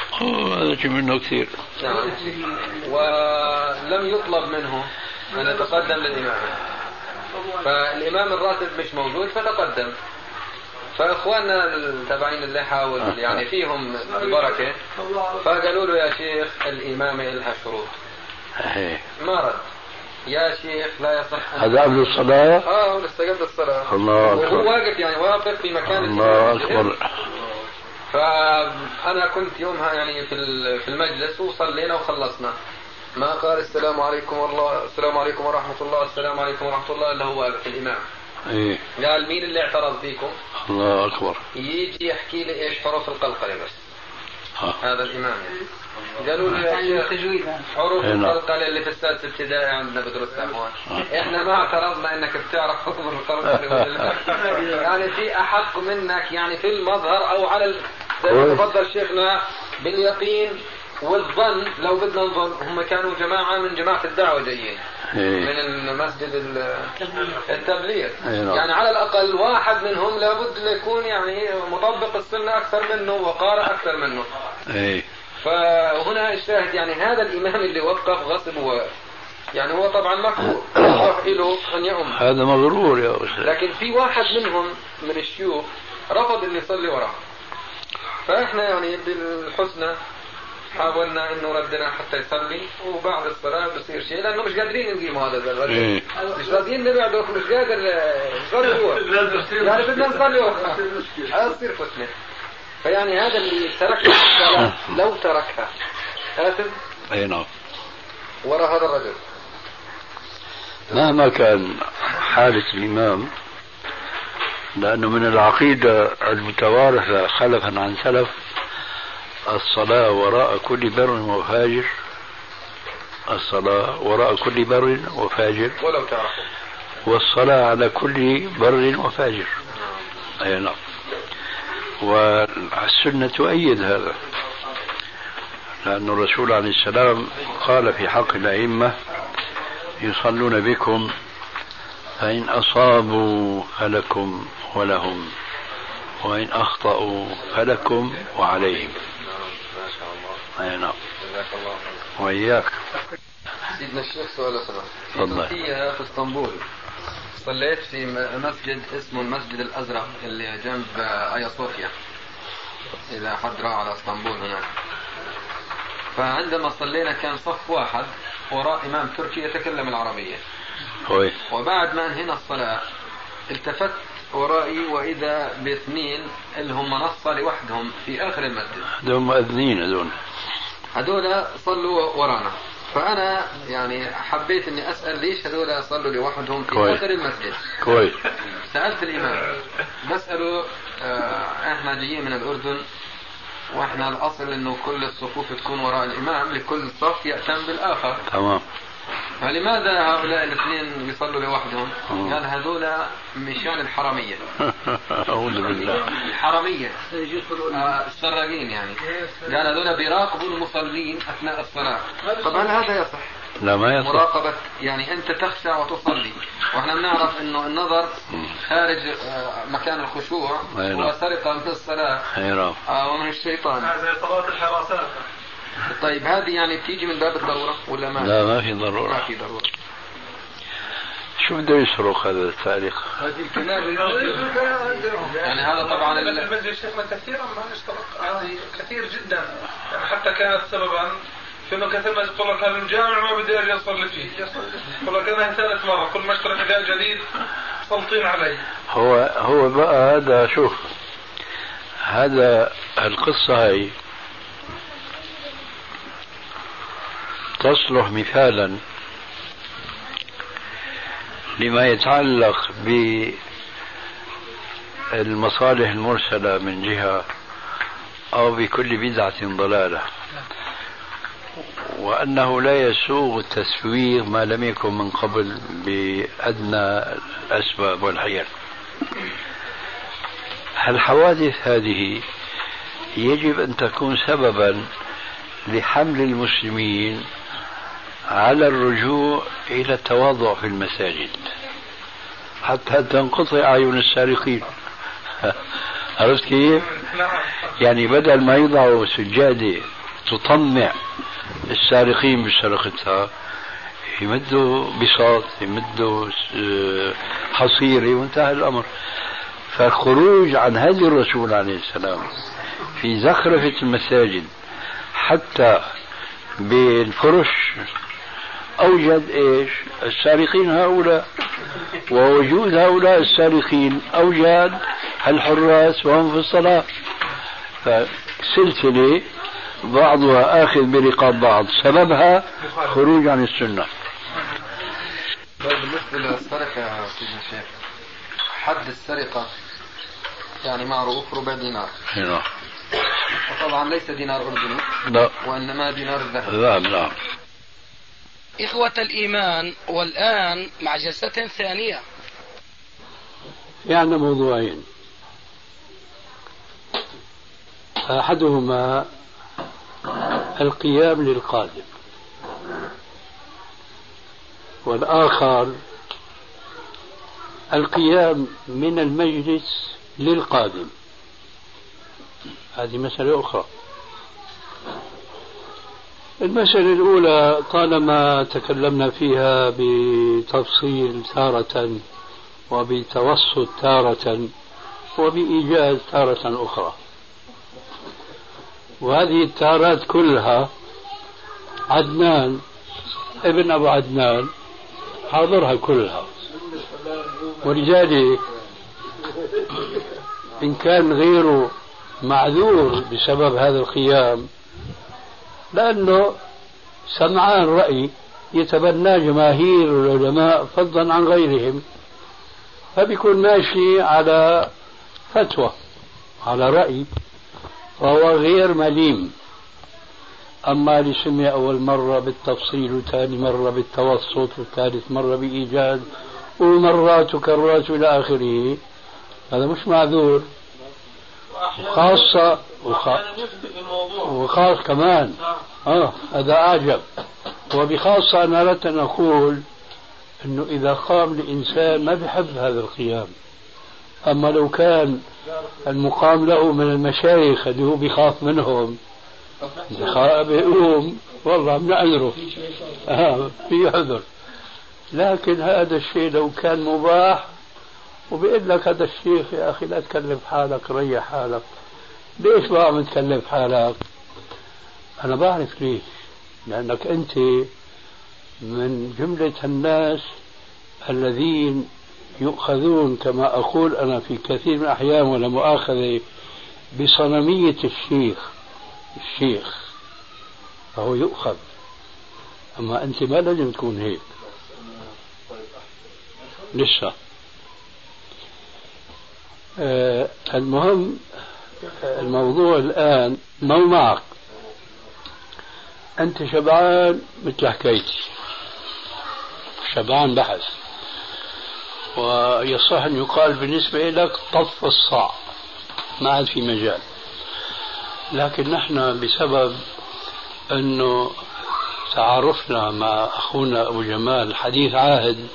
هذا شيء منه كثير. نعم. ولم يطلب منه أن يتقدم للإمام. فالإمام الراتب مش موجود فتقدم. فإخواننا تبعين اللحى وال- يعني فيهم البركة فقالوا له يا شيخ الإمامة لها شروط. ما رد. يا شيخ لا يصح هذا قبل الصلاة؟ آه هو لسه قبل الصلاة. الله وهو أكبر. واقف يعني واقف في مكان الله. أكبر. فأنا كنت يومها يعني في في المجلس وصلينا وخلصنا. ما قال السلام عليكم والله السلام عليكم ورحمة الله السلام عليكم ورحمة الله إلا هو واقف الإمام. إيه قال مين اللي اعترض فيكم الله أكبر يجي يحكي لي إيش حروف القلقلة بس آه. هذا الإمام يعني. قالوا يا يعني شيخ هذا. حروف إيه نعم. القلقلة اللي في السادس ابتدائي عندنا بدرسها هون إحنا ما اعترضنا إنك بتعرف حروف لا. يعني في أحق منك يعني في المظهر أو على ال... زي ما. تفضل شيخنا باليقين والظن لو بدنا نظن هم كانوا جماعة من جماعة الدعوة جايين من إيه المسجد ال- التبليغ. نعم. يعني على الأقل واحد منهم لابد يكون يعني مطبق السنة أكثر منه وقارئ أكثر منه. إيه. فهنا الشاهد يعني هذا الإمام اللي وقف غصب و يعني هو طبعا مكروه. له أن يؤم. هذا مغرور يا أستاذ. لكن في واحد منهم من الشيوخ رفض انه يصلي وراه فإحنا يعني بالحسنى حاولنا انه ردنا حتى يصلي وبعد الصلاة بصير شيء لأنه مش قادرين نقيم هذا الرجل إيه. مش راضيين نبعده مش قادر مش راضي هو. يعني بدنا نصلي هذا تصير فتنة. فيعني هذا اللي ترك الصلاة لو تركها. آثم أي نعم. وراء هذا الرجل. مهما كان حالة الإمام لأنه من العقيدة المتوارثة خلفا عن سلف الصلاة وراء كل بر وفاجر. الصلاة وراء كل بر وفاجر. ولو تعرفوا والصلاة على كل بر وفاجر. أي نعم. والسنة تؤيد هذا. لأن الرسول عليه السلام قال في حق الأئمة يصلون بكم فإن أصابوا فلكم ولهم وإن أخطأوا فلكم وعليهم. أي نعم. جزاك الله خير وإياك. سيدنا الشيخ سؤال في تفضل. تركيا في إسطنبول. صليت في مسجد اسمه المسجد الأزرق اللي جنب ايا صوفيا اذا حد راح على إسطنبول هناك. فعندما صلينا كان صف واحد وراء إمام تركي يتكلم العربية. كويس. وبعد ما انهينا الصلاة التفت ورائي وإذا بإثنين اللي هم منصة لوحدهم في آخر المسجد. هذول مؤذنين هذول. هذول صلوا ورانا. فأنا يعني حبيت إني أسأل ليش هذول صلوا لوحدهم في كويس. آخر المسجد؟ كويس. سألت الإمام. بسأله آه إحنا جايين من الأردن وإحنا الأصل إنه كل الصفوف تكون وراء الإمام لكل صف يأتم بالآخر. تمام. فلماذا هؤلاء الاثنين يصلوا لوحدهم؟ مم. قال هذول مشان الحرمية. أعوذ بالله. الحرمية. آه السراقين يعني. قال هذول بيراقبوا المصلين أثناء الصلاة. طب هل هذا يصح؟ لا ما يصح. مراقبة يعني أنت تخشع وتصلي. وإحنا بنعرف إنه النظر خارج آه، مكان الخشوع. نعم. هو سرقة من الصلاة. آه، ومن الشيطان. زي صلاة الحراسات. طيب هذه يعني بتيجي من باب الضرورة ولا ما؟ لا ما في ما ضرورة في ضرورة. شو بده يسرق هذا التاريخ؟ هذه الكنائس يعني هذا طبعا لكن ال- المسجد شيخنا كثيرا ما اشترك هذه كثير جدا. يعني حتى كانت سببا في انه كثير ما يقول لك هذا الجامع ما بدي أجي اصلي فيه يقول لك أنا ثالث مرة كل ما اشترك اداء جديد سلطين علي. هو هو بقى هذا شوف هذا القصة هي تصلح مثالا لما يتعلق بالمصالح المرسلة من جهة أو بكل بدعة ضلالة وأنه لا يسوغ التسويغ ما لم يكن من قبل بأدنى الأسباب والحيل. الحوادث هذه يجب أن تكون سببا لحمل المسلمين على الرجوع إلى التواضع في المساجد. حتى تنقطع أعين السارقين. عرفت كيف؟ يعني بدل ما يضعوا سجادة تطمع السارقين بسرقتها يمدوا بساط يمدوا آه، حصيرة وانتهى الأمر. فالخروج عن هدي الرسول عليه السلام في زخرفة المساجد حتى بالفرش أوجد إيش؟ السارقين هؤلاء. ووجود هؤلاء السارقين أوجد الحراس وهم في الصلاة. فسلسلة بعضها آخذ برقاب بعض. سببها خروج عن السنة. طيب بالنسبة للسرقة يا سيدنا الشيخ حد السرقة يعني معروف ربع دينار؟ هنا وطبعا ليس دينار أردني لا. وإنما دينار الذهب لا لا إخوة الإيمان والآن مع جلسة ثانية. في عندنا موضوعين. أحدهما القيام للقادم. والآخر القيام من المجلس للقادم. هذه مسألة أخرى. المسألة الأولى طالما تكلمنا فيها بتفصيل تارة وبتوسط تارة وبإيجاز تارة أخرى. وهذه التارات كلها عدنان ابن أبو عدنان حاضرها كلها. ولذلك إن كان غيره معذور بسبب هذا القيام لأنه سمعان رأي يتبناه جماهير العلماء فضلا عن غيرهم فبيكون ماشي على فتوى على رأي فهو غير مليم. أما اللي سمع أول مرة بالتفصيل وثاني مرة بالتوسط وثالث مرة بإيجاز ومرات وكرات إلى آخره هذا مش معذور. خاصة وخ... وخاص كمان. آه هذا أعجب. وبخاصة أنا أردت أن أقول أنه إذا قام الإنسان ما بحب هذا القيام. أما لو كان المقام له من المشايخ اللي هو بيخاف منهم بيقوم والله بنعذره آه في عذر. لكن هذا الشيء لو كان مباح وبيقول لك هذا الشيخ يا أخي لا تكلف حالك ريح حالك. ليش بقى عم تكلف حالك. أنا بعرف ليش. لأنك أنت من جملة الناس الذين يؤخذون كما أقول أنا في كثير من الأحيان ولا مؤاخذة بصنمية الشيخ. الشيخ فهو يؤخذ. أما أنت ما لازم تكون هيك. لسه. آه المهم الموضوع الآن ما معك أنت شبعان مثل حكايتي. شبعان بحث. ويصح أن يقال بالنسبة لك طف الصاع. ما عاد في مجال. لكن نحن بسبب أنه تعارفنا مع أخونا أبو جمال حديث عهد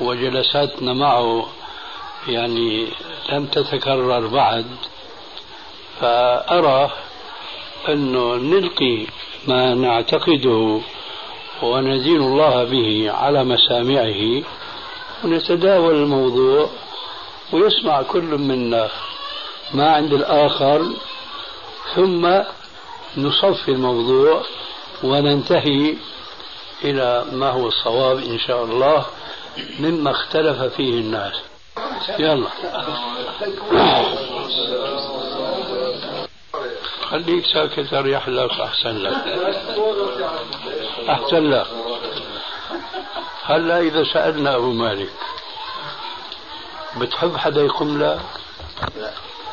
وجلساتنا معه يعني لم تتكرر بعد فأرى أنه نلقي ما نعتقده وندين الله به على مسامعه ونتداول الموضوع ويسمع كل منا ما عند الآخر ثم نصفي الموضوع وننتهي إلى ما هو الصواب إن شاء الله مما اختلف فيه الناس. يلا. خليك ساكت أريح لك أحسن لك أحسن لك هلا إذا سألنا أبو مالك بتحب حدا يقوم لك؟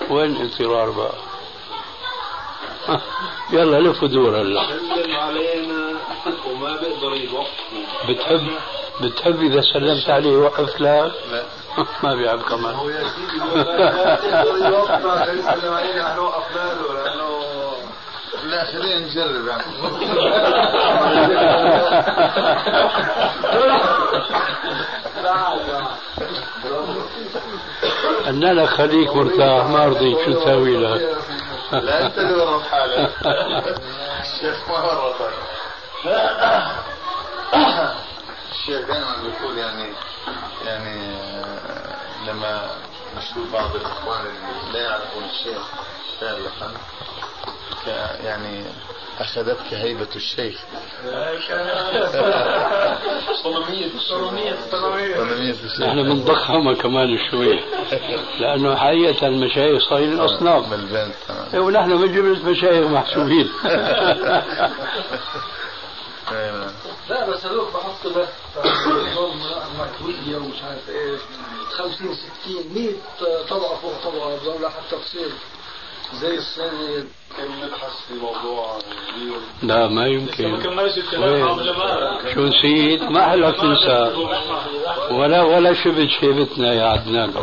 وين اضطرار بقى؟ يلا لف ودور هلا علينا وما بيقدر بتحب بتحب إذا سلمت عليه يوقف لك؟ لا ما بيعب كمان هو يا سيدي يوقف علينا حنوقف له لا خلينا نجرب أنا لك خليك مرتاح ما رضيت شو تسوي لك لا أنت اللي ورط حالك الشيخ ما ورطك الشيخ دائما بيقول يعني يعني لما نشوف بعض الإخوان اللي لا يعرفون الشيخ فعلا يعني أخذتك هيبة الشيخ. صنمية صنمية نحن بنضخمها كمان شوي لأنه حقيقة المشايخ صايرين أصناف بالبنت إيه، ونحن من جملة مشايخ محسوبين لا بس هذوك بحط بس ومش عارف إيش. 50 60 100 طبقة فوق طبقة حتى تصير زي الصيني نبحث في موضوع لا ما يمكن. شو نسيت ما حلك تنسى. ولا ولا شبت شيبتنا يا عدنان.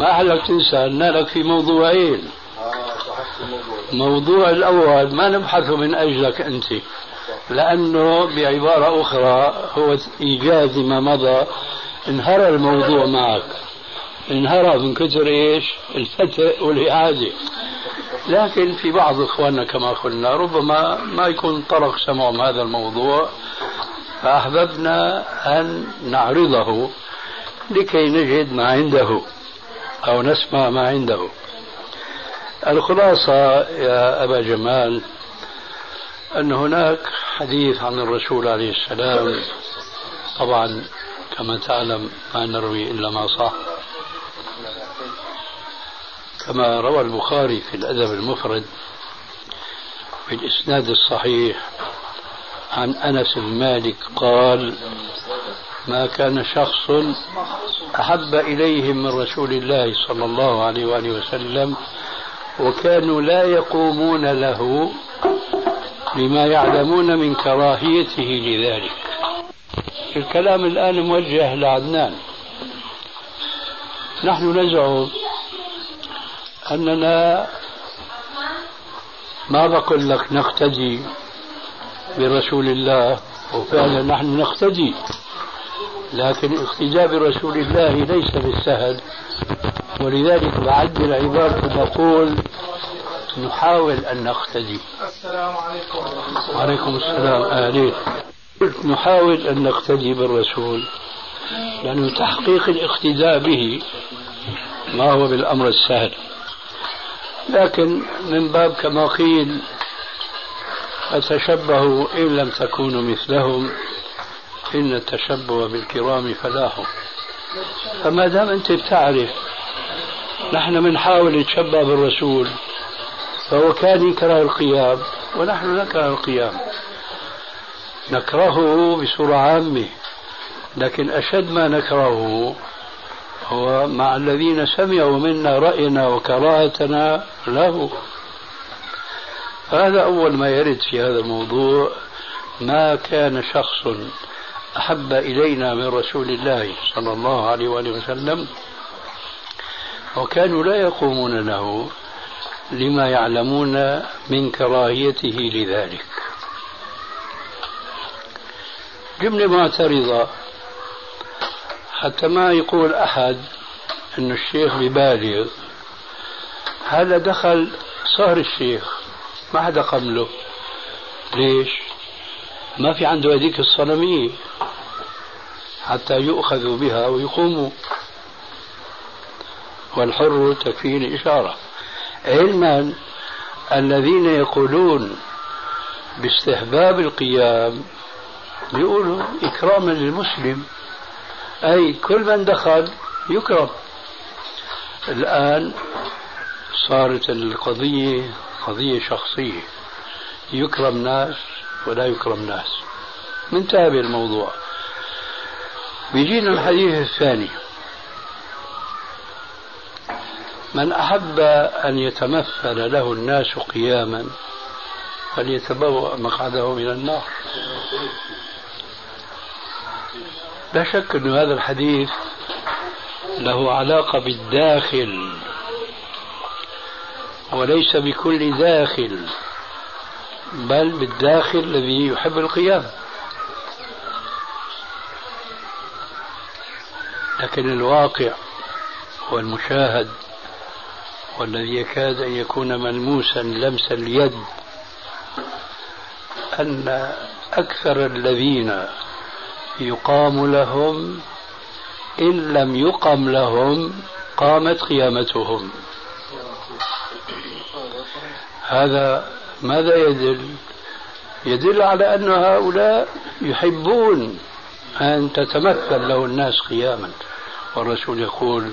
ما حلك تنسى أن لك في موضوعين. موضوع الأول ما نبحثه من أجلك أنت. لأنه بعبارة أخرى هو ايجاز ما مضى. انهرى الموضوع معك. انهرى من كثر إيش؟ الفتح والإعادة. لكن في بعض إخواننا كما قلنا ربما ما يكون طرق سمعهم هذا الموضوع فأحببنا أن نعرضه لكي نجد ما عنده أو نسمع ما عنده. الخلاصة يا أبا جمال أن هناك حديث عن الرسول عليه السلام طبعا كما تعلم ما نروي إلا ما صح كما روى البخاري في الأدب المفرد في الإسناد الصحيح عن أنس بن مالك قال ما كان شخص أحب إليهم من رسول الله صلى الله عليه وآله وسلم وكانوا لا يقومون له لما يعلمون من كراهيته لذلك. الكلام الآن موجه لعدنان. نحن نزعم أننا ما بقول لك نقتدي برسول الله وفعلا نحن نقتدي لكن الاقتداء برسول الله ليس بالسهل. ولذلك بعدل عبارة نقول نحاول أن نقتدي. السلام عليكم وعليكم السلام أهلين قلت نحاول أن نقتدي بالرسول لأنه تحقيق الاقتداء به ما هو بالأمر السهل. لكن من باب كما قيل فتشبهوا إن لم تكونوا مثلهم إن التشبه بالكرام فلاح فما دام أنت بتعرف نحن بنحاول نتشبه بالرسول فهو كان يكره القيام ونحن نكره القيام. نكرهه بصورة عامة لكن أشد ما نكرهه هو مع الذين سمعوا منا رأينا وكراهتنا له هذا أول ما يرد في هذا الموضوع ما كان شخص أحب إلينا من رسول الله صلى الله عليه وآله وسلم وكانوا لا يقومون له لما يعلمون من كراهيته لذلك. جملة معترضة حتى ما يقول أحد أن الشيخ ببالغ هذا دخل صهر الشيخ ما حدا قبله. ليش؟ ما في عنده هذيك الصنمية. حتى يؤخذوا بها ويقوموا والحر تكفيه الإشارة علما الذين يقولون باستحباب القيام يقولوا إكراما للمسلم. أي كل من دخل يكرم. الآن صارت القضية قضية شخصية. يكرم ناس ولا يكرم ناس. منتهى الموضوع بيجينا الحديث الثاني. من أحب أن يتمثل له الناس قياما فليتبوأ مقعده من النار. لا شك أن هذا الحديث له علاقة بالداخل. وليس بكل داخل بل بالداخل الذي يحب القيام. لكن الواقع والمشاهد والذي يكاد أن يكون ملموسا لمس اليد أن أكثر الذين يقام لهم إن لم يقم لهم قامت قيامتهم. هذا ماذا يدل؟ يدل على أن هؤلاء يحبون أن تتمثل له الناس قياما. والرسول يقول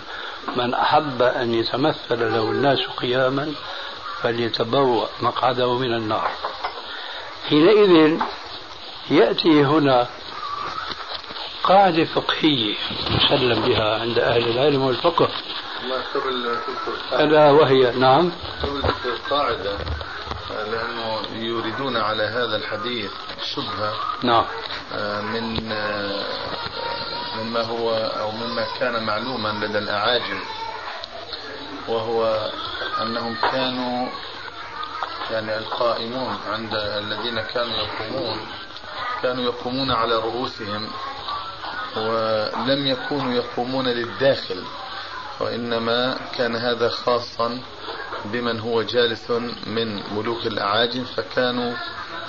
من أحب أن يتمثل له الناس قياما فليتبوأ مقعده من النار. حينئذ يأتي هنا قاعدة فقهية مسلم بها عند أهل العلم والفقه. ألا وهي نعم. قبل القاعدة لأنه يريدون على هذا الحديث شبهة نعم. آه، من آه، مما هو أو مما كان معلوما لدى الأعاجم وهو أنهم كانوا يعني القائمون عند الذين كانوا يقومون كانوا يقومون على رؤوسهم ولم يكونوا يقومون للداخل. وإنما كان هذا خاصا بمن هو جالس من ملوك الأعاجم فكانوا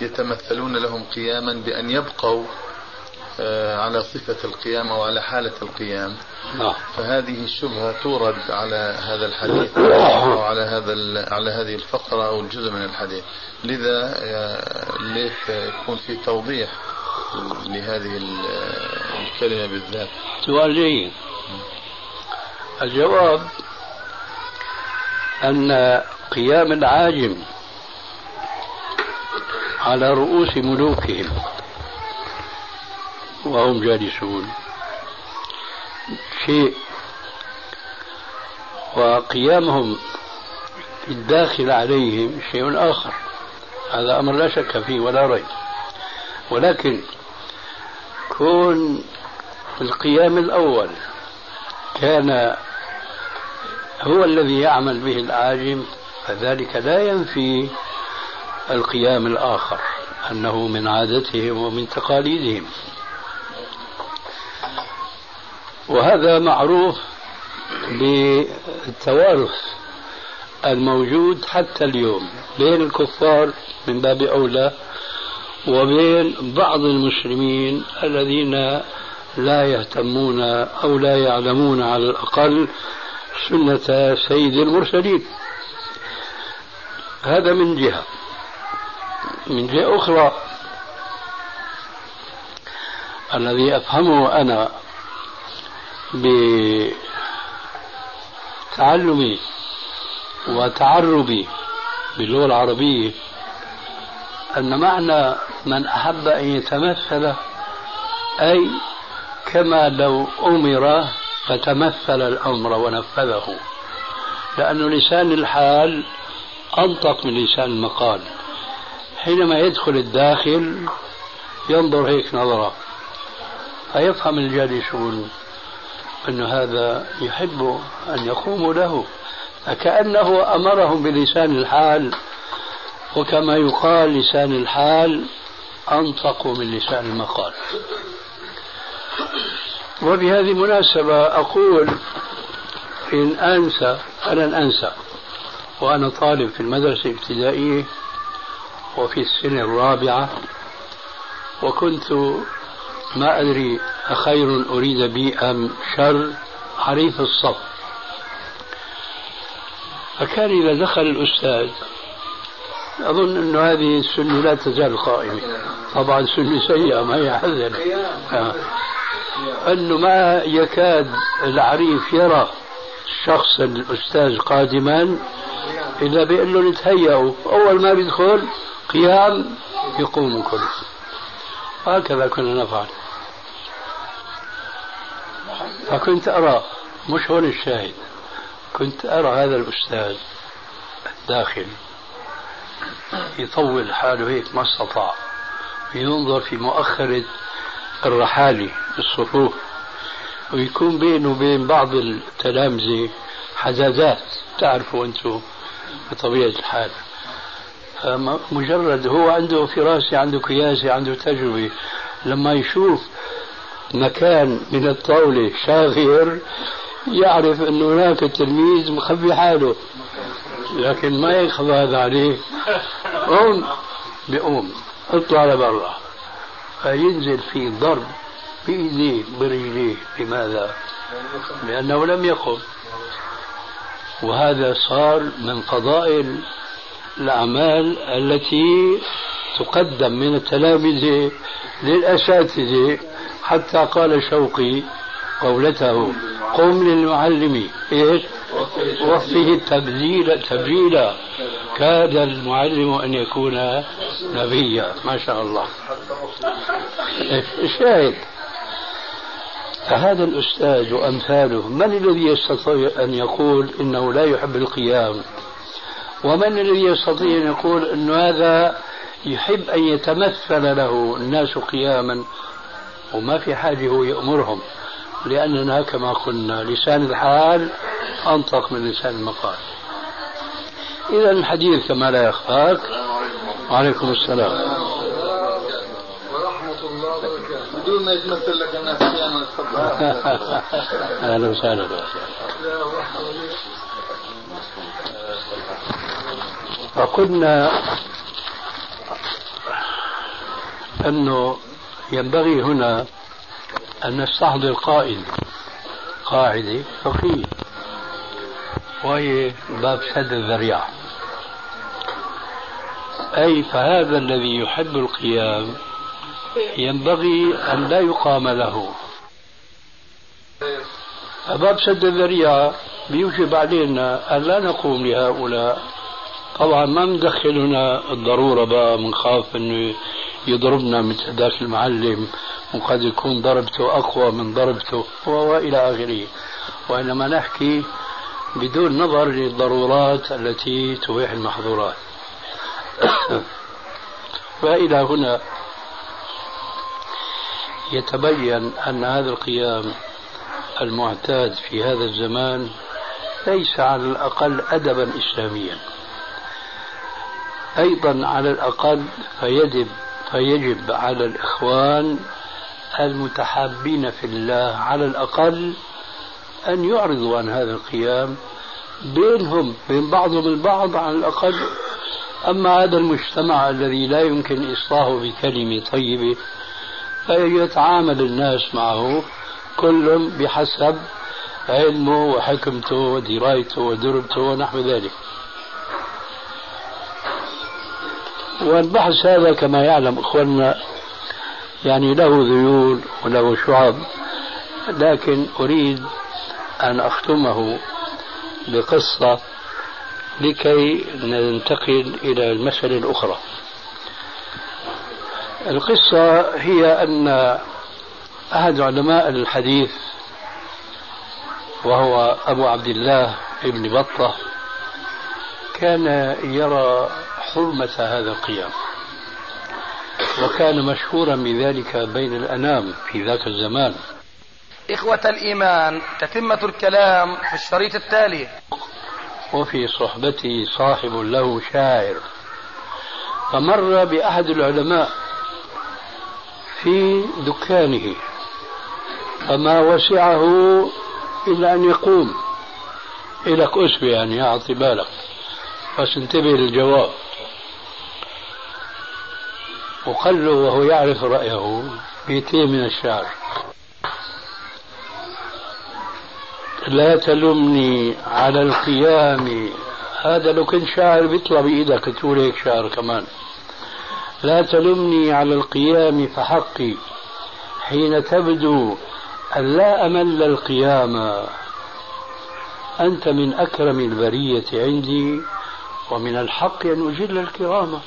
يتمثلون لهم قياما بأن يبقوا آه، على صفة القيام أو على حالة القيام. نعم. فهذه الشبهة تورد على هذا الحديث أو على هذا على هذه الفقرة أو الجزء من الحديث. لذا آه، ليت يكون في توضيح لهذه الكلمة بالذات؟ سؤال جيد. الجواب أن قيام العاجم على رؤوس ملوكهم وهم جالسون شيء وقيامهم الداخل عليهم شيء آخر. هذا أمر لا شك فيه ولا ريب. ولكن كون القيام الأول كان هو الذي يعمل به العاجم فذلك لا ينفي القيام الآخر أنه من عادتهم ومن تقاليدهم. وهذا معروف بالتوارث الموجود حتى اليوم بين الكفار من باب أولى وبين بعض المسلمين الذين لا يهتمون أو لا يعلمون على الأقل سنة سيد المرسلين. هذا من جهة. من جهة أخرى الذي أفهمه أنا بتعلمي وتعربي باللغة العربية أن معنى من أحب أن يتمثل أي كما لو أمر فتمثل الأمر ونفذه لأن لسان الحال أنطق من لسان المقال. حينما يدخل الداخل ينظر هيك نظرة فيفهم الجالسون أن هذا يحب أن يقوموا له. فكأنه أمرهم بلسان الحال وكما يقال لسان الحال أنطق من لسان المقال. وبهذه المناسبة أقول إن أنسى فلن أنسى وأنا طالب في المدرسة الابتدائية وفي السنة الرابعة وكنت ما أدري أخير أريد بي أم شر حريف الصف. فكان إذا دخل الأستاذ أظن أن هذه السنة لا تزال قائمة. طبعا سنة سيئة ما هي حزنة. أنه ما يكاد العريف يرى الشخص الأستاذ قادما إلا بيقول له نتهيأوا أول ما بيدخل قيام يقوم كله. هكذا كنا نفعل. فكنت أرى مش هون الشاهد كنت أرى هذا الأستاذ الداخل يطول حاله هيك ما استطاع. ينظر في مؤخرة الرحالة. الصفوف ويكون بينه وبين بعض التلامذة حزازات تعرفوا أنتم بطبيعة الحال. مجرد هو عنده فراسة عنده قياسة عنده تجربة لما يشوف مكان من الطاولة شاغر يعرف أن هناك تلميذ مخبي حاله لكن ما يخفى هذا عليه. قوم بقوم اطلع لبرا. فينزل في ضرب بإيديه برجليه لماذا؟ لأنه لم يقم. وهذا صار من فضائل الأعمال التي تقدم من التلامذة للأساتذة. حتى قال شوقي قولته قم للمعلم. إيش؟ وفه تبذيلا تبجيلا كاد المعلم أن يكون نبيا. ما شاء الله. الشاهد فهذا الأستاذ وأمثاله من الذي يستطيع أن يقول إنه لا يحب القيام؟ ومن الذي يستطيع أن يقول أن هذا يحب أن يتمثل له الناس قياما وما في حاجة هو يأمرهم؟ لأننا كما قلنا لسان الحال أنطق من لسان المقال. إذا الحديث كما لا يخفاك. وعليكم السلام. بدون ما يتمثل لك الناس قياما تفضل أهلا وسهلا فقلنا أنه ينبغي هنا أن نستحضر قائد قاعدة فقيه وهي باب سد الذريعة. أي فهذا الذي يحب القيام ينبغي أن لا يقام له. باب سد الذريعة بيوجب علينا أن لا نقوم لهؤلاء. طبعا ما مدخل هنا الضرورة بقى بنخاف إنه يضربنا مثل ذاك المعلم وقد يكون ضربته أقوى من ضربته وإلى آخره. وإنما نحكي بدون نظر للضرورات التي تبيح المحظورات. فإلى هنا. يتبين أن هذا القيام المعتاد في هذا الزمان ليس على الأقل أدبا إسلاميا. أيضا على الأقل فيجب فيجب على الإخوان المتحابين في الله على الأقل أن يعرضوا عن هذا القيام بينهم بين بعضهم البعض على الأقل. أما هذا المجتمع الذي لا يمكن إصلاحه بكلمة طيبة فيتعامل الناس معه كل بحسب علمه وحكمته ودرايته ودربته ونحو ذلك. والبحث هذا كما يعلم أخواننا يعني له ذيول وله شعب لكن أريد أن أختمه بقصة لكي ننتقل إلى المسألة الأخرى. القصة هي أن أحد علماء الحديث وهو أبو عبد الله ابن بطة كان يرى حرمة هذا القيام وكان مشهورا بذلك بين الأنام في ذاك الزمان. إخوة الإيمان تتمة الكلام في الشريط التالي. وفي صحبته صاحب له شاعر. فمر بأحد العلماء في دكانه. فما وسعه إلا أن يقوم. إلك أسبة يعني أعطي بالك. بس انتبه للجواب. وقال له وهو يعرف رأيه. بيتين من الشعر. لا تلمني على القيام. هذا لو كنت شاعر بيطلع بإيدك تقول هيك شعر كمان. لا تلمني على القيام فحقي حين تبدو أن لا أمل القيام. أنت من أكرم البرية عندي ومن الحق أن أجل الكرامة.